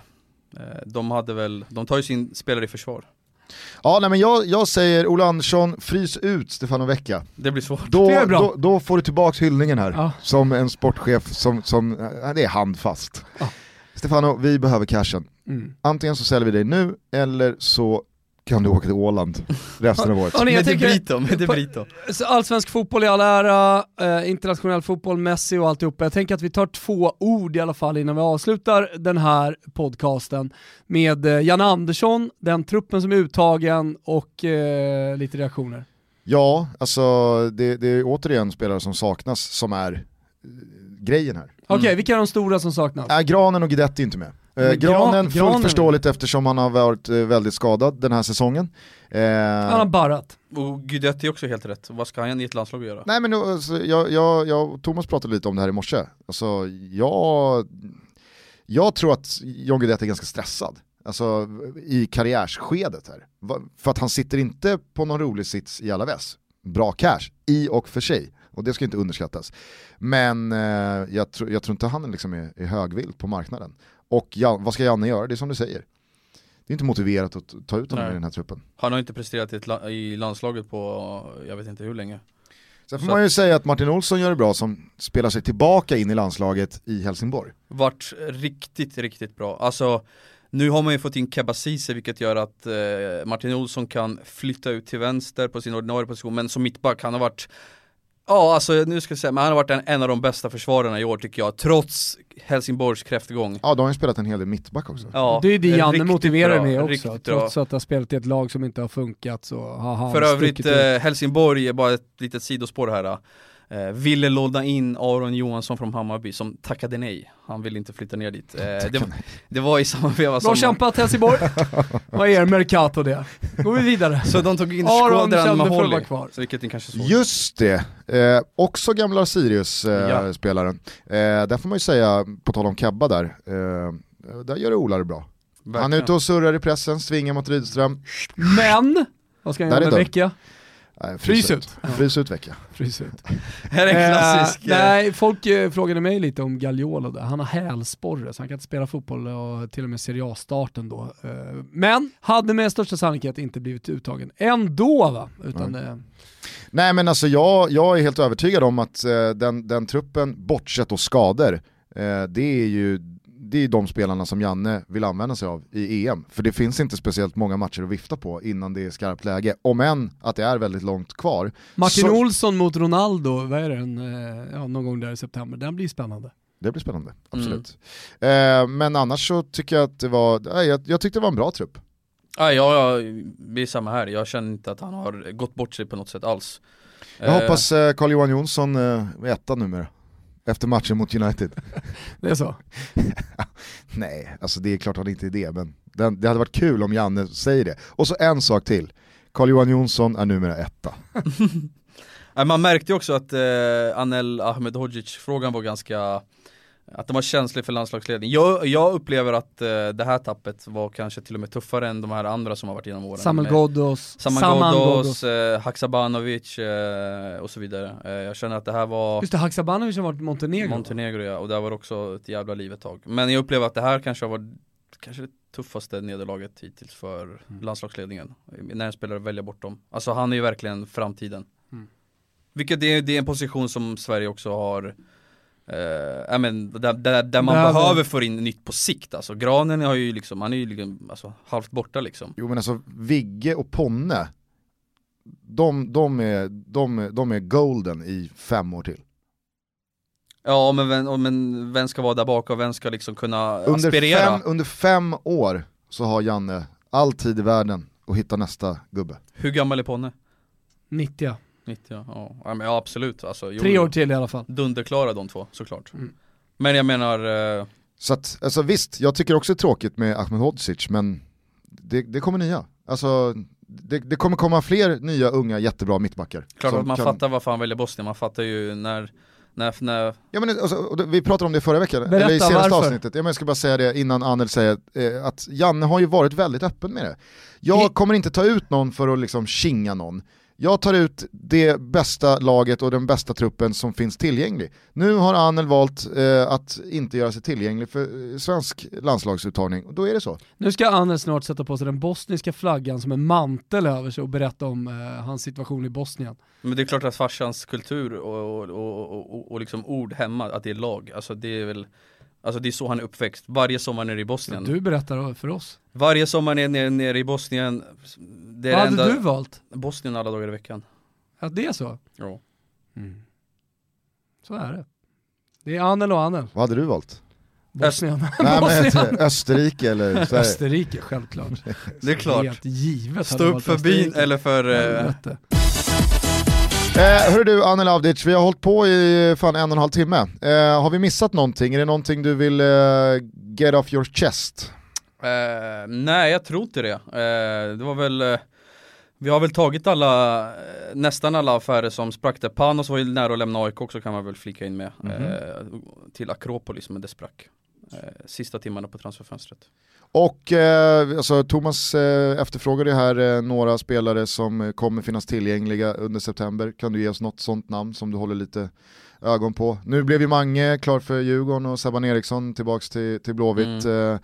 De hade väl, de tar ju sin spelare i försvar. Ja nej men jag, jag säger Ola Andersson, frys ut Stefano Vecchia. Det blir svårt. Då, Det är bra. då, då får du tillbaks hyllningen här, Ja. som en sportchef som, som äh, det är handfast. Ja. Stefano, vi behöver cashen. Mm. Antingen så säljer vi dig nu, eller så kan du åka till Åland resten av året. Med Debrito, med Debrito. Allsvensk fotboll i all ära, eh, internationell fotboll, Messi och alltihopa. Jag tänker att vi tar två ord i alla fall innan vi avslutar den här podcasten med eh, Jan Andersson, den truppen som är uttagen och eh, lite reaktioner. Ja, alltså det, det är återigen spelare som saknas som är eh, grejen här. Okej, vilka är de stora som saknas? Äh, Granen och Guidetti är inte med. Eh, granen, fullt Granen- förståeligt eftersom han har varit eh, väldigt skadad den här säsongen. Eh, Han har barrat. Och Guidetti är också helt rätt. Vad ska han i ett landslag göra? Nej men nu, alltså, jag, jag, jag och Thomas pratade lite om det här i morse. Alltså, jag, jag tror att John Guidetti är ganska stressad. Alltså i karriärsskedet här. För att han sitter inte på någon rolig sits i Alaves. Bra cash, i och för sig. Och det ska inte underskattas. Men eh, jag, tror- jag tror inte han liksom är, är högvild på marknaden. Och Jan, vad ska Janne göra? Det är som du säger. Det är inte motiverat att ta ut honom i den här truppen. Han har inte presterat la- i landslaget på, jag vet inte hur länge. Sen får Så man ju säga att Martin Olsson gör det bra som spelar sig tillbaka in i landslaget i Helsingborg. Vart riktigt, riktigt bra. Alltså, nu har man ju fått in Keba Ceesay vilket gör att eh, Martin Olsson kan flytta ut till vänster på sin ordinarie position, men som mittback, han har varit Ja alltså nu ska jag säga, men han har varit en, en av de bästa försvararna i år tycker jag, trots Helsingborgs kräftgång. Ja, de har ju spelat en hel del mittback också. Ja, det är det Janne riktigt motiverar bra, med också. riktigt bra. Trots att det har spelat i ett lag som inte har funkat så har han För övrigt, eh, Helsingborg är bara ett litet sidospår här. Eh, ville låna in Aron Johansson från Hammarby som tackade nej. Han ville inte flytta ner dit. Eh, det, det var i samma veva Bra som... kämpat Helsingborg. Vad är er Mercato det? Går vi vidare. Så de tog in Aron Skådran kände för att Maholi, vara kvar. så vilket ni kanske såg. Just det, eh, också gamla Ja. Sirius-spelaren. Eh, där får man ju säga, på tal om Kebba där, eh, där gör det Ola det bra. Han är Verkligen. ute och surrar i pressen, svingar mot Rydström. Men, vad ska han göra med dörren. vecka? Eh, Frys ut. Frys ut vecka. Frys ut. Här är en klassisk... Eh, eh, nej, folk eh, frågade mig lite om Gagliolo där. Han har hälsporre så han kan inte spela fotboll och till och med Serie A-starten då. Eh, men hade med största sannolikhet inte blivit uttagen ändå va? Utan eh, Nej men alltså jag, jag är helt övertygad om att eh, den, den truppen, bortsett och skador, eh, det är ju det är de spelarna som Janne vill använda sig av i EM. För det finns inte speciellt många matcher att vifta på innan det är skarpt läge. Om än att det är väldigt långt kvar. Martin Så- Olsson mot Ronaldo, vad är det, en, eh, ja, någon gång där i september. Den blir spännande. Det blir spännande, absolut. Eh, men annars så tycker jag att det var, nej, jag, jag tyckte det var en bra trupp. Ja, ja, det är samma här. Jag känner inte att han har gått bort sig på något sätt alls. Jag hoppas eh, Carl-Johan Jonsson eh, är etta numera. Efter matchen mot United. Det är så? Nej, alltså det är klart han inte är det, men den, det hade varit kul om Janne säger det. Och så en sak till, Carl-Johan Jonsson är numera etta. Man märkte ju också att eh, Anel Ahmedhodzic-frågan var ganska att de var känslig för landslagsledning. Jag, jag upplever att eh, det här tappet var kanske till och med tuffare än de här andra som har varit genom åren. Samuel Med Ghoddos, Saman Ghoddos. Eh, Haksabanovic eh, och så vidare. Eh, jag känner att det här var Just det, Haksabanovic har varit Montenegro. Montenegro ja, och det var också ett jävla liv ett tag. Men jag upplever att det här kanske har varit kanske det tuffaste nederlaget hittills för Mm. landslagsledningen. När en spelare väljer bort dem. Alltså han är ju verkligen framtiden. Mm. Vilket det är, det är en position som Sverige också har eh, ja, men, där, där, där man Behöver. behöver få in nytt på sikt alltså. Granen har ju liksom, han är ju liksom, alltså, halvt borta liksom. Jo men alltså Vigge och Ponne, de, de, är, de, de är golden i fem år till. Ja men vem, men vem ska vara där bak och vem ska liksom kunna Under aspirera? fem, under fem år så har Janne all tid i världen att hitta nästa gubbe. Hur gammal är Ponne? 90 90 ja. Ja, men ja absolut alltså, jo, Tre år till i alla fall. Dunderklara de två såklart. Mm. Men jag menar, eh, Så att, alltså visst, jag tycker också det är tråkigt med Ahmed Hodzic, men det, det kommer nya. Alltså, det, det kommer komma fler nya unga jättebra mittbackar. klart att man kan- fattar varför han väljer Bosnien, man fattar ju när, när, när Ja, men, alltså, vi pratade om det förra veckan, Berätta, eller i senaste varför? avsnittet. Ja, men jag ska bara säga det innan Anel säger eh, att Janne har ju varit väldigt öppen med det. Jag kommer inte ta ut någon för att liksom kinga någon. Jag tar ut det bästa laget och den bästa truppen som finns tillgänglig. Nu har Anel valt eh, att inte göra sig tillgänglig för eh, svensk landslagsuttagning och då är det så. Nu ska Anders snart sätta på sig den bosniska flaggan som en mantel över sig och berätta om eh, hans situation i Bosnien. Men det är klart att farsans kultur och, och, och, och, och liksom ord hemma, att det är lag, alltså det är väl Alltså det är så han är uppväxt, varje sommar nere i Bosnien. Du berättar för oss. Varje sommar nere, nere, nere i Bosnien. Det är Vad hade du valt? Bosnien alla dagar i veckan. Att det är så? Ja. Så är det. Det är Anel och Anel. Vad hade du valt? Bosnien. Nej, men, Bosnien. Österrike eller Sverige? Österrike, självklart. Det är klart. Helt givet. Stå upp för Österrike. eller för... Eh. Eh, hörru du Anel Avdic, vi har hållit på i fan en och en halv timme. Eh, har vi missat någonting? Är det någonting du vill eh, get off your chest? Eh, nej, jag tror inte det. Eh, det var väl, eh, vi har väl tagit alla, eh, nästan alla affärer som sprack där. Panos var ju nära att lämna AIK också kan man väl flika in med. Eh, till Akropolis, men det sprack. Sista timmarna på transferfönstret. Och eh, alltså, Thomas eh, efterfrågade här eh, några spelare som eh, kommer finnas tillgängliga under september. Kan du ge oss något sånt namn som du håller lite ögon på? Nu blev ju Mange klar för Djurgården och Saban Eriksson tillbaks till, till Blåvitt. Eh,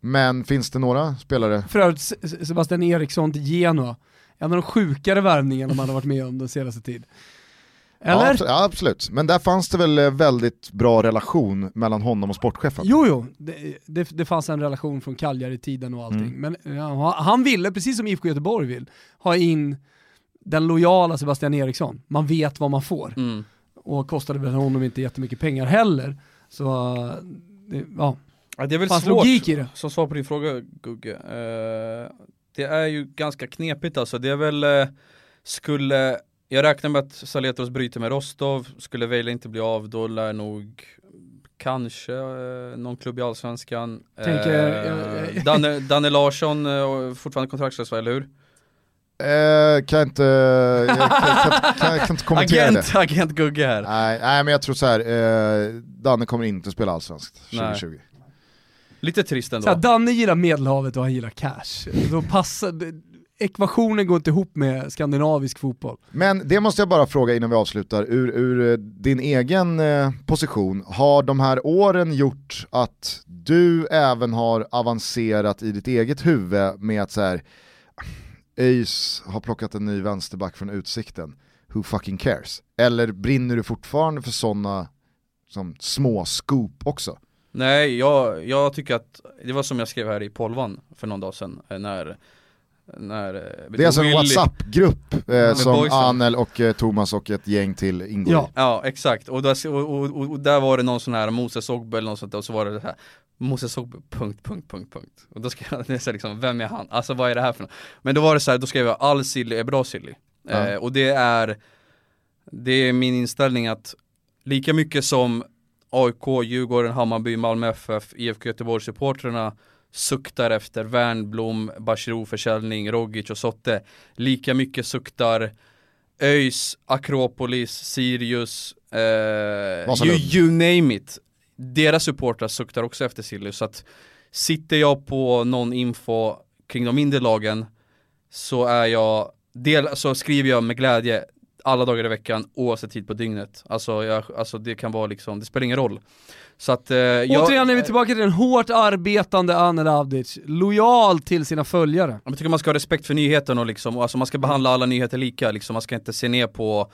men finns det några spelare? För övrigt, Se- Sebastian Eriksson till Genoa. En av de sjukare värvningarna man har varit med om den senaste tid. Ja, Eller? ja absolut, men där fanns det väl eh, väldigt bra relation mellan honom och sportchefen? Jo, jo, det, det, det fanns en relation från Cagliari-tiden och allting. Mm. Men ja, han ville, precis som IFK Göteborg vill, ha in den lojala Sebastian Eriksson. Man vet vad man får. Mm. Och kostade väl honom inte jättemycket pengar heller. Så, det, ja. Ja, det är väl Fanns svårt, logik i det. som svar på din fråga Gugge. Eh, det är ju ganska knepigt alltså, det är väl, eh, skulle, jag räknar med att Saletros bryter med Rostov, skulle Vejla inte bli av då lär nog Kanske eh, någon klubb i Allsvenskan. Tänker, eh, jag- Danne, Danne Larsson, eh, fortfarande kontraktslös eller hur? Eh, kan, jag inte, jag, kan, kan, kan, jag kan inte kommentera Agent, det. agent Gugge här. Nej, nej men jag tror så här. Eh, Danne kommer inte att spela allsvenskt 2020. Lite trist ändå. Så här, Danne gillar medelhavet och han gillar cash. Då passar, ekvationen går inte ihop med skandinavisk fotboll. Men det måste jag bara fråga innan vi avslutar, ur, ur eh, din egen eh, position, har de här åren gjort att du även har avancerat i ditt eget huvud med att så här, ÖIS har plockat en ny vänsterback från Utsikten, who fucking cares? Eller brinner du fortfarande för sådana som små scoop också? Nej, jag, jag tycker att, det var som jag skrev här i Polvan för någon dag sedan, eh, när, när eh, Det är alltså en WhatsApp-grupp eh, som boysen. Anel och eh, Thomas och ett gäng till ingår Ja. i. Ja, exakt. Och där, och, och, och där var det någon sån här Moses Ogbe eller något sånt där, och så var det det här Moses Ogbe, punkt, punkt, punkt, punkt. Och då skrev jag, så liksom, vem är han? Alltså vad är det här för något? Men då var det så här, då skrev jag all silly är bra silly. Ja. Eh, och det är, det är min inställning att lika mycket som AIK, Djurgården, Hammarby, Malmö FF, IFK Göteborg-supportrarna suktar efter Wernbloom, Bachirou-försäljning, Rogic och Sotte. Lika mycket suktar ÖIS, Akropolis, Sirius, eh, you, you name it. Deras supportrar suktar också efter Silly, så att sitter jag på någon info kring de mindre lagen så är jag, del, så skriver jag med glädje alla dagar i veckan oavsett tid på dygnet. Alltså, jag, alltså det kan vara liksom, det spelar ingen roll. Så att, eh, jag, Återigen är vi tillbaka till den hårt arbetande Anel Avdic, lojal till sina följare. Jag tycker man ska ha respekt för nyheten och liksom, och alltså man ska behandla alla nyheter lika, liksom, man ska inte se ner på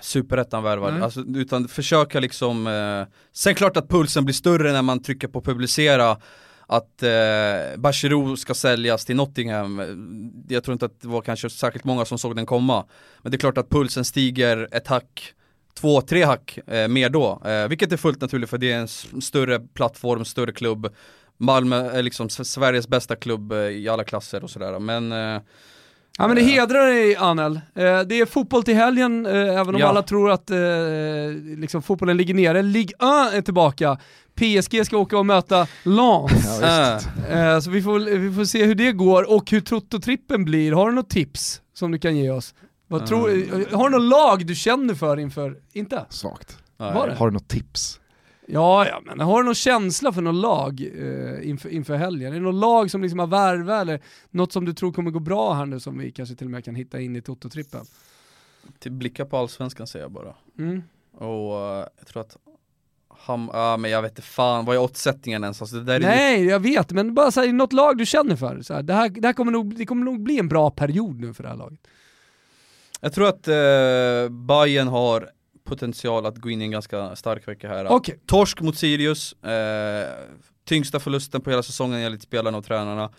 superettan värvar, Nej. alltså, utan försöka liksom, eh, sen klart att pulsen blir större när man trycker på publicera att eh, Bachirou ska säljas till Nottingham, jag tror inte att det var kanske särskilt många som såg den komma, men det är klart att pulsen stiger ett hack, två, tre hack eh, mer då, eh, vilket är fullt naturligt för det är en större plattform, större klubb, Malmö är liksom Sveriges bästa klubb eh, i alla klasser och sådär, men eh, Ja men det hedrar dig Anel. Eh, det är fotboll till helgen, eh, även om Ja. alla tror att eh, liksom fotbollen ligger nere. Ligue 1 är tillbaka. PSG ska åka och möta Lens. Eh, så vi får, vi får se hur det går och hur Toto-trippen blir. Har du något tips som du kan ge oss? Vad tror, Mm. har du något lag du känner för inför, inte? Svagt. nej. Var det? Har du något tips? Ja, ja men har du någon känsla för något lag eh, inför, inför helgen? Är det något lag som liksom har värvat eller något som du tror kommer gå bra här nu som vi kanske till och med kan hitta in i Toto-trippen? Till blicka på allsvenskan säger jag bara. Mm. Och eh, jag tror att Ham, ja men jag vet inte fan, vad är oddsättningen ens? Alltså, det där är Nej, jag vet, men bara så här, något lag du känner för. Så här, det, här, det här kommer nog, det kommer nog bli en bra period nu för det här laget. Jag tror att eh, Bayern har potential att gå in i en ganska stark vecka här. Okej. Torsk mot Sirius, eh, tyngsta förlusten på hela säsongen enligt spelarna och tränarna.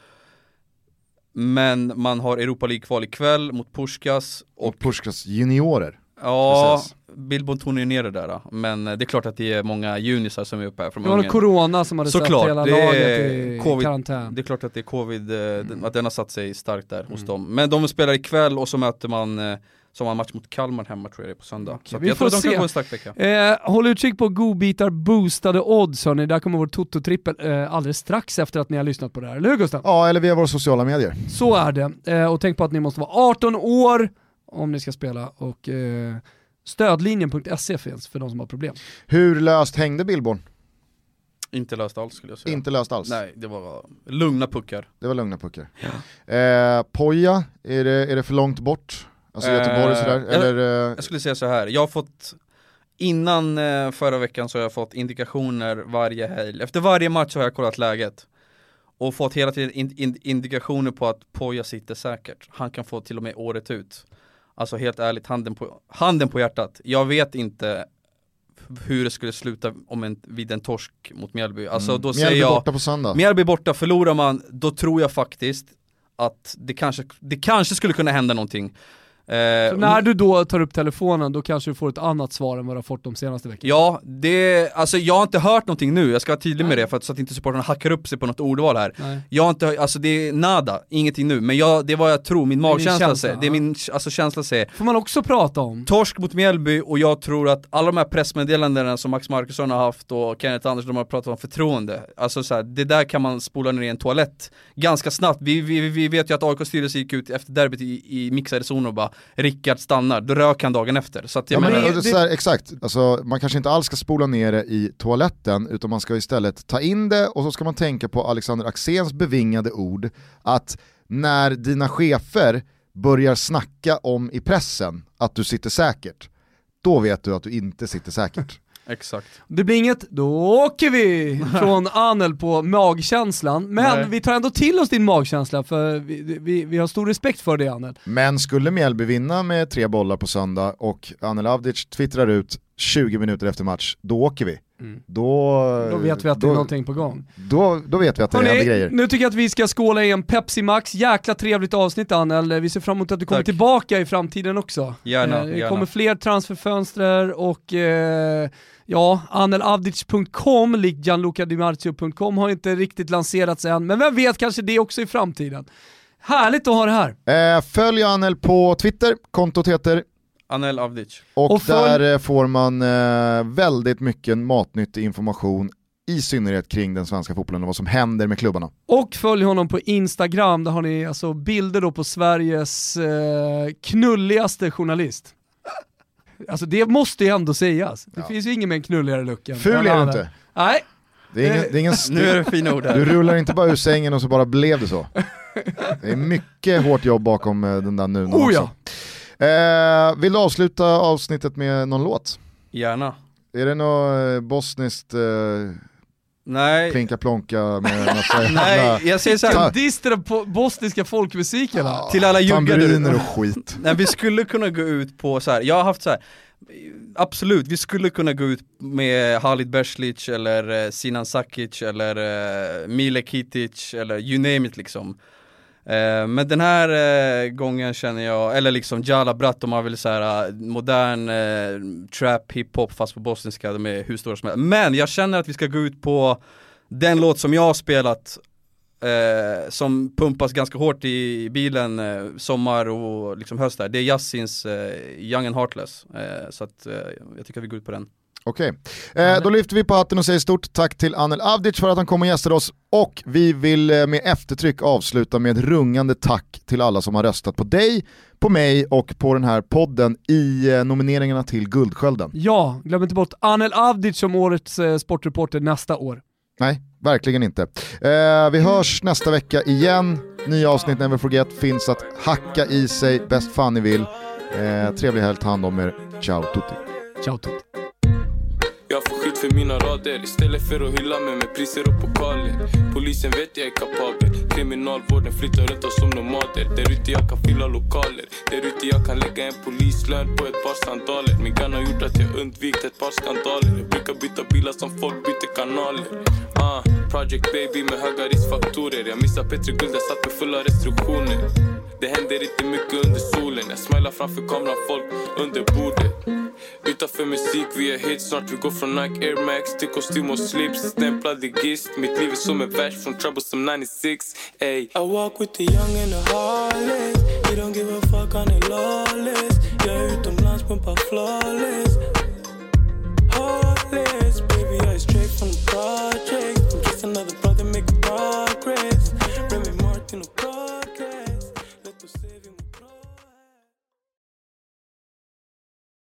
Men man har Europa League-kval ikväll mot Puskas och Och Puskas juniorer. ja, tonar ju ner det där. Men eh, det är klart att det är många junisar som är uppe här från Det var någon Ungern. corona som hade Såklart, satt hela laget är i covid. karantän. Det är klart att det är covid, eh, Mm. den- att den har satt sig starkt där hos dem. Men de spelar ikväll och så möter man, eh, som har match mot Kalmar hemma tror jag det är på söndag. Så att vi jag tror får att de se. kan gå en stark vecka. Eh, håll utkik på godbitar boostade odds hörni, där kommer vår Toto-trippel eh, alldeles strax efter att ni har lyssnat på det här, eller hur Gustav? Ja, eller via våra sociala medier. Så är det. Eh, och tänk på att ni måste vara 18 år om ni ska spela och eh, stödlinjen.se finns för de som har problem. Hur löst hängde Billborn? Inte löst alls skulle jag säga. Inte löst alls. Nej, det var lugna puckar. Det var lugna puckar. Eh, Poja, är det, är det för långt bort? Alltså Göteborg Eh, sådär? jag- Eller, eh, Jag skulle säga så här. jag har fått Innan eh, förra veckan så har jag fått indikationer varje helg. Efter varje match har jag kollat läget. Och fått hela tiden in, in, indikationer på att Poja sitter säkert. Han kan få till och med året ut. Alltså helt ärligt, handen på, handen på hjärtat. Jag vet inte hur det skulle sluta om en, vid en torsk mot Mjällby. Alltså mm. då Mjällby säger jag borta på söndag. Mjällby borta, förlorar man, då tror jag faktiskt att det kanske, det kanske skulle kunna hända någonting. Eh, Så när du då tar upp telefonen, då kanske du får ett annat svar än vad du har fått de senaste veckorna. Ja, det, alltså jag har inte hört någonting nu, jag ska vara tydlig med det för att, så att inte supportrarna hackar upp sig på något ordval här. Nej. Jag har inte, alltså det är nada, ingenting nu, men jag, det är vad jag tror, min magkänsla känsla, säger, det är min alltså, känsla säger. får man också prata om. Torsk mot Mjällby och jag tror att alla de här pressmeddelandena som Max Markusson har haft och Kenneth Andersson de har pratat om förtroende, alltså så här, det där kan man spola ner i en toalett ganska snabbt. Vi, vi, vi vet ju att AIKs styrelse gick ut efter derbyt i, i mixade zon och bara Rickard stannar, då rök han dagen efter. Så att Ja, men, menar, och det, så här, exakt, alltså, man kanske inte alls ska spola ner det i toaletten utan man ska istället ta in det och så ska man tänka på Alexander Axéns bevingade ord att när dina chefer börjar snacka om i pressen att du sitter säkert, då vet du att du inte sitter säkert. Exakt. Det blir inget, då åker vi från Anel på magkänslan. Men Nej. vi tar ändå till oss din magkänsla för vi, vi, vi har stor respekt för det Anel. Men skulle Mjällby vinna med tre bollar på söndag och Anel Avdic twittrar ut 20 minuter efter match, då åker vi. Då, Då vet vi att det då, är någonting på gång. Då, då vet vi att det händer grejer. nu tycker jag att vi ska skåla i en Pepsi Max. Jäkla trevligt avsnitt Anel. Vi ser fram emot att du kommer Tack. tillbaka i framtiden också. Gärna, Eh, Det gärna. kommer fler transferfönster och eh, ja, anelavdic.com, likt gianlucadimarzio.com har inte riktigt lanserats än, men vem vet kanske det också i framtiden. Härligt att ha det här. Eh, följ Anel på Twitter, kontot heter Anel Avdic. Och, Och följ- där eh, får man eh, väldigt mycket matnyttig information, i synnerhet kring den svenska fotbollen och vad som händer med klubbarna. Och följ honom på Instagram, där har ni alltså bilder då på Sveriges eh, knulligaste journalist. Alltså det måste ju ändå sägas. Det finns ju ingen med en knulligare look än Ful är du inte. Nej, Det är ingen, det är ingen Nu är det fina ord Du här. rullar inte bara ur sängen och så bara blev det så. Det är mycket hårt jobb bakom eh, den där nunan oh också. Eh, vill du avsluta avsnittet med någon låt? Gärna. Är det något eh, bosniskt eh, Nej, plinka plonka med massa nej jag säger så här. En diss till den po- bosniska folkmusiken va? till alla juggar och skit? Nej vi skulle kunna gå ut på så här. jag har haft så här. Absolut, vi skulle kunna gå ut med Halid Beslic eller eh, Sinan Sakic eller eh, Mile Kitic eller you name it liksom eh, Men den här eh, gången känner jag, eller liksom Jala Bratt om man vill så eh, modern eh, trap hiphop fast på bosniska, de är hur stora som helst Men jag känner att vi ska gå ut på den låt som jag har spelat eh, som pumpas ganska hårt i bilen eh, sommar och liksom höst där. Det är Yassins eh, Young and Heartless. Eh, så att eh, jag tycker att vi går ut på den. Okej, eh, då lyfter vi på hatten och säger stort tack till Anel Avdic för att han kom och gästade oss och vi vill eh, med eftertryck avsluta med ett rungande tack till alla som har röstat på dig, på mig och på den här podden i eh, nomineringarna till Guldskölden. Ja, glöm inte bort Anel Avdic som årets eh, sportreporter nästa år. Nej, verkligen inte. Eh, vi hörs nästa vecka igen. Nya avsnitt Never Forget finns att hacka i sig bäst fan ni vill. Eh, trevlig helg, ta hand om er. Ciao tutti. Ciao tutti. Ut för mina rader. Istället för att hylla mig med priser och pokaler. Polisen vet jag är kapabel. Kriminalvården flyttar runt oss som nomader. Där ute jag kan fylla lokaler. Där ute jag kan lägga en polislön på ett par sandaler. Min gun har gjort att jag undvikit ett par skandaler. Jag brukar byta bilar som folk byter kanaler. Ah, Project baby med höga riskfaktorer. Jag missar Petri Guld, jag satt med fulla restriktioner. Det händer inte mycket under solen. Jag smilar framför kameran, folk under bordet. Utanför musik, vi är hit snart. Vi går från Nike Air Max till kostym och slips. Stämplade gist, mitt liv är som en vers från Troublesome 96 Ey. I walk with the young and the heartless. He don't give a fuck, han är lawless. Jag är utomlands, pumpar flawless. Heartless, baby jag är straight from the project. I'm just another brother making progress. Remy Martin och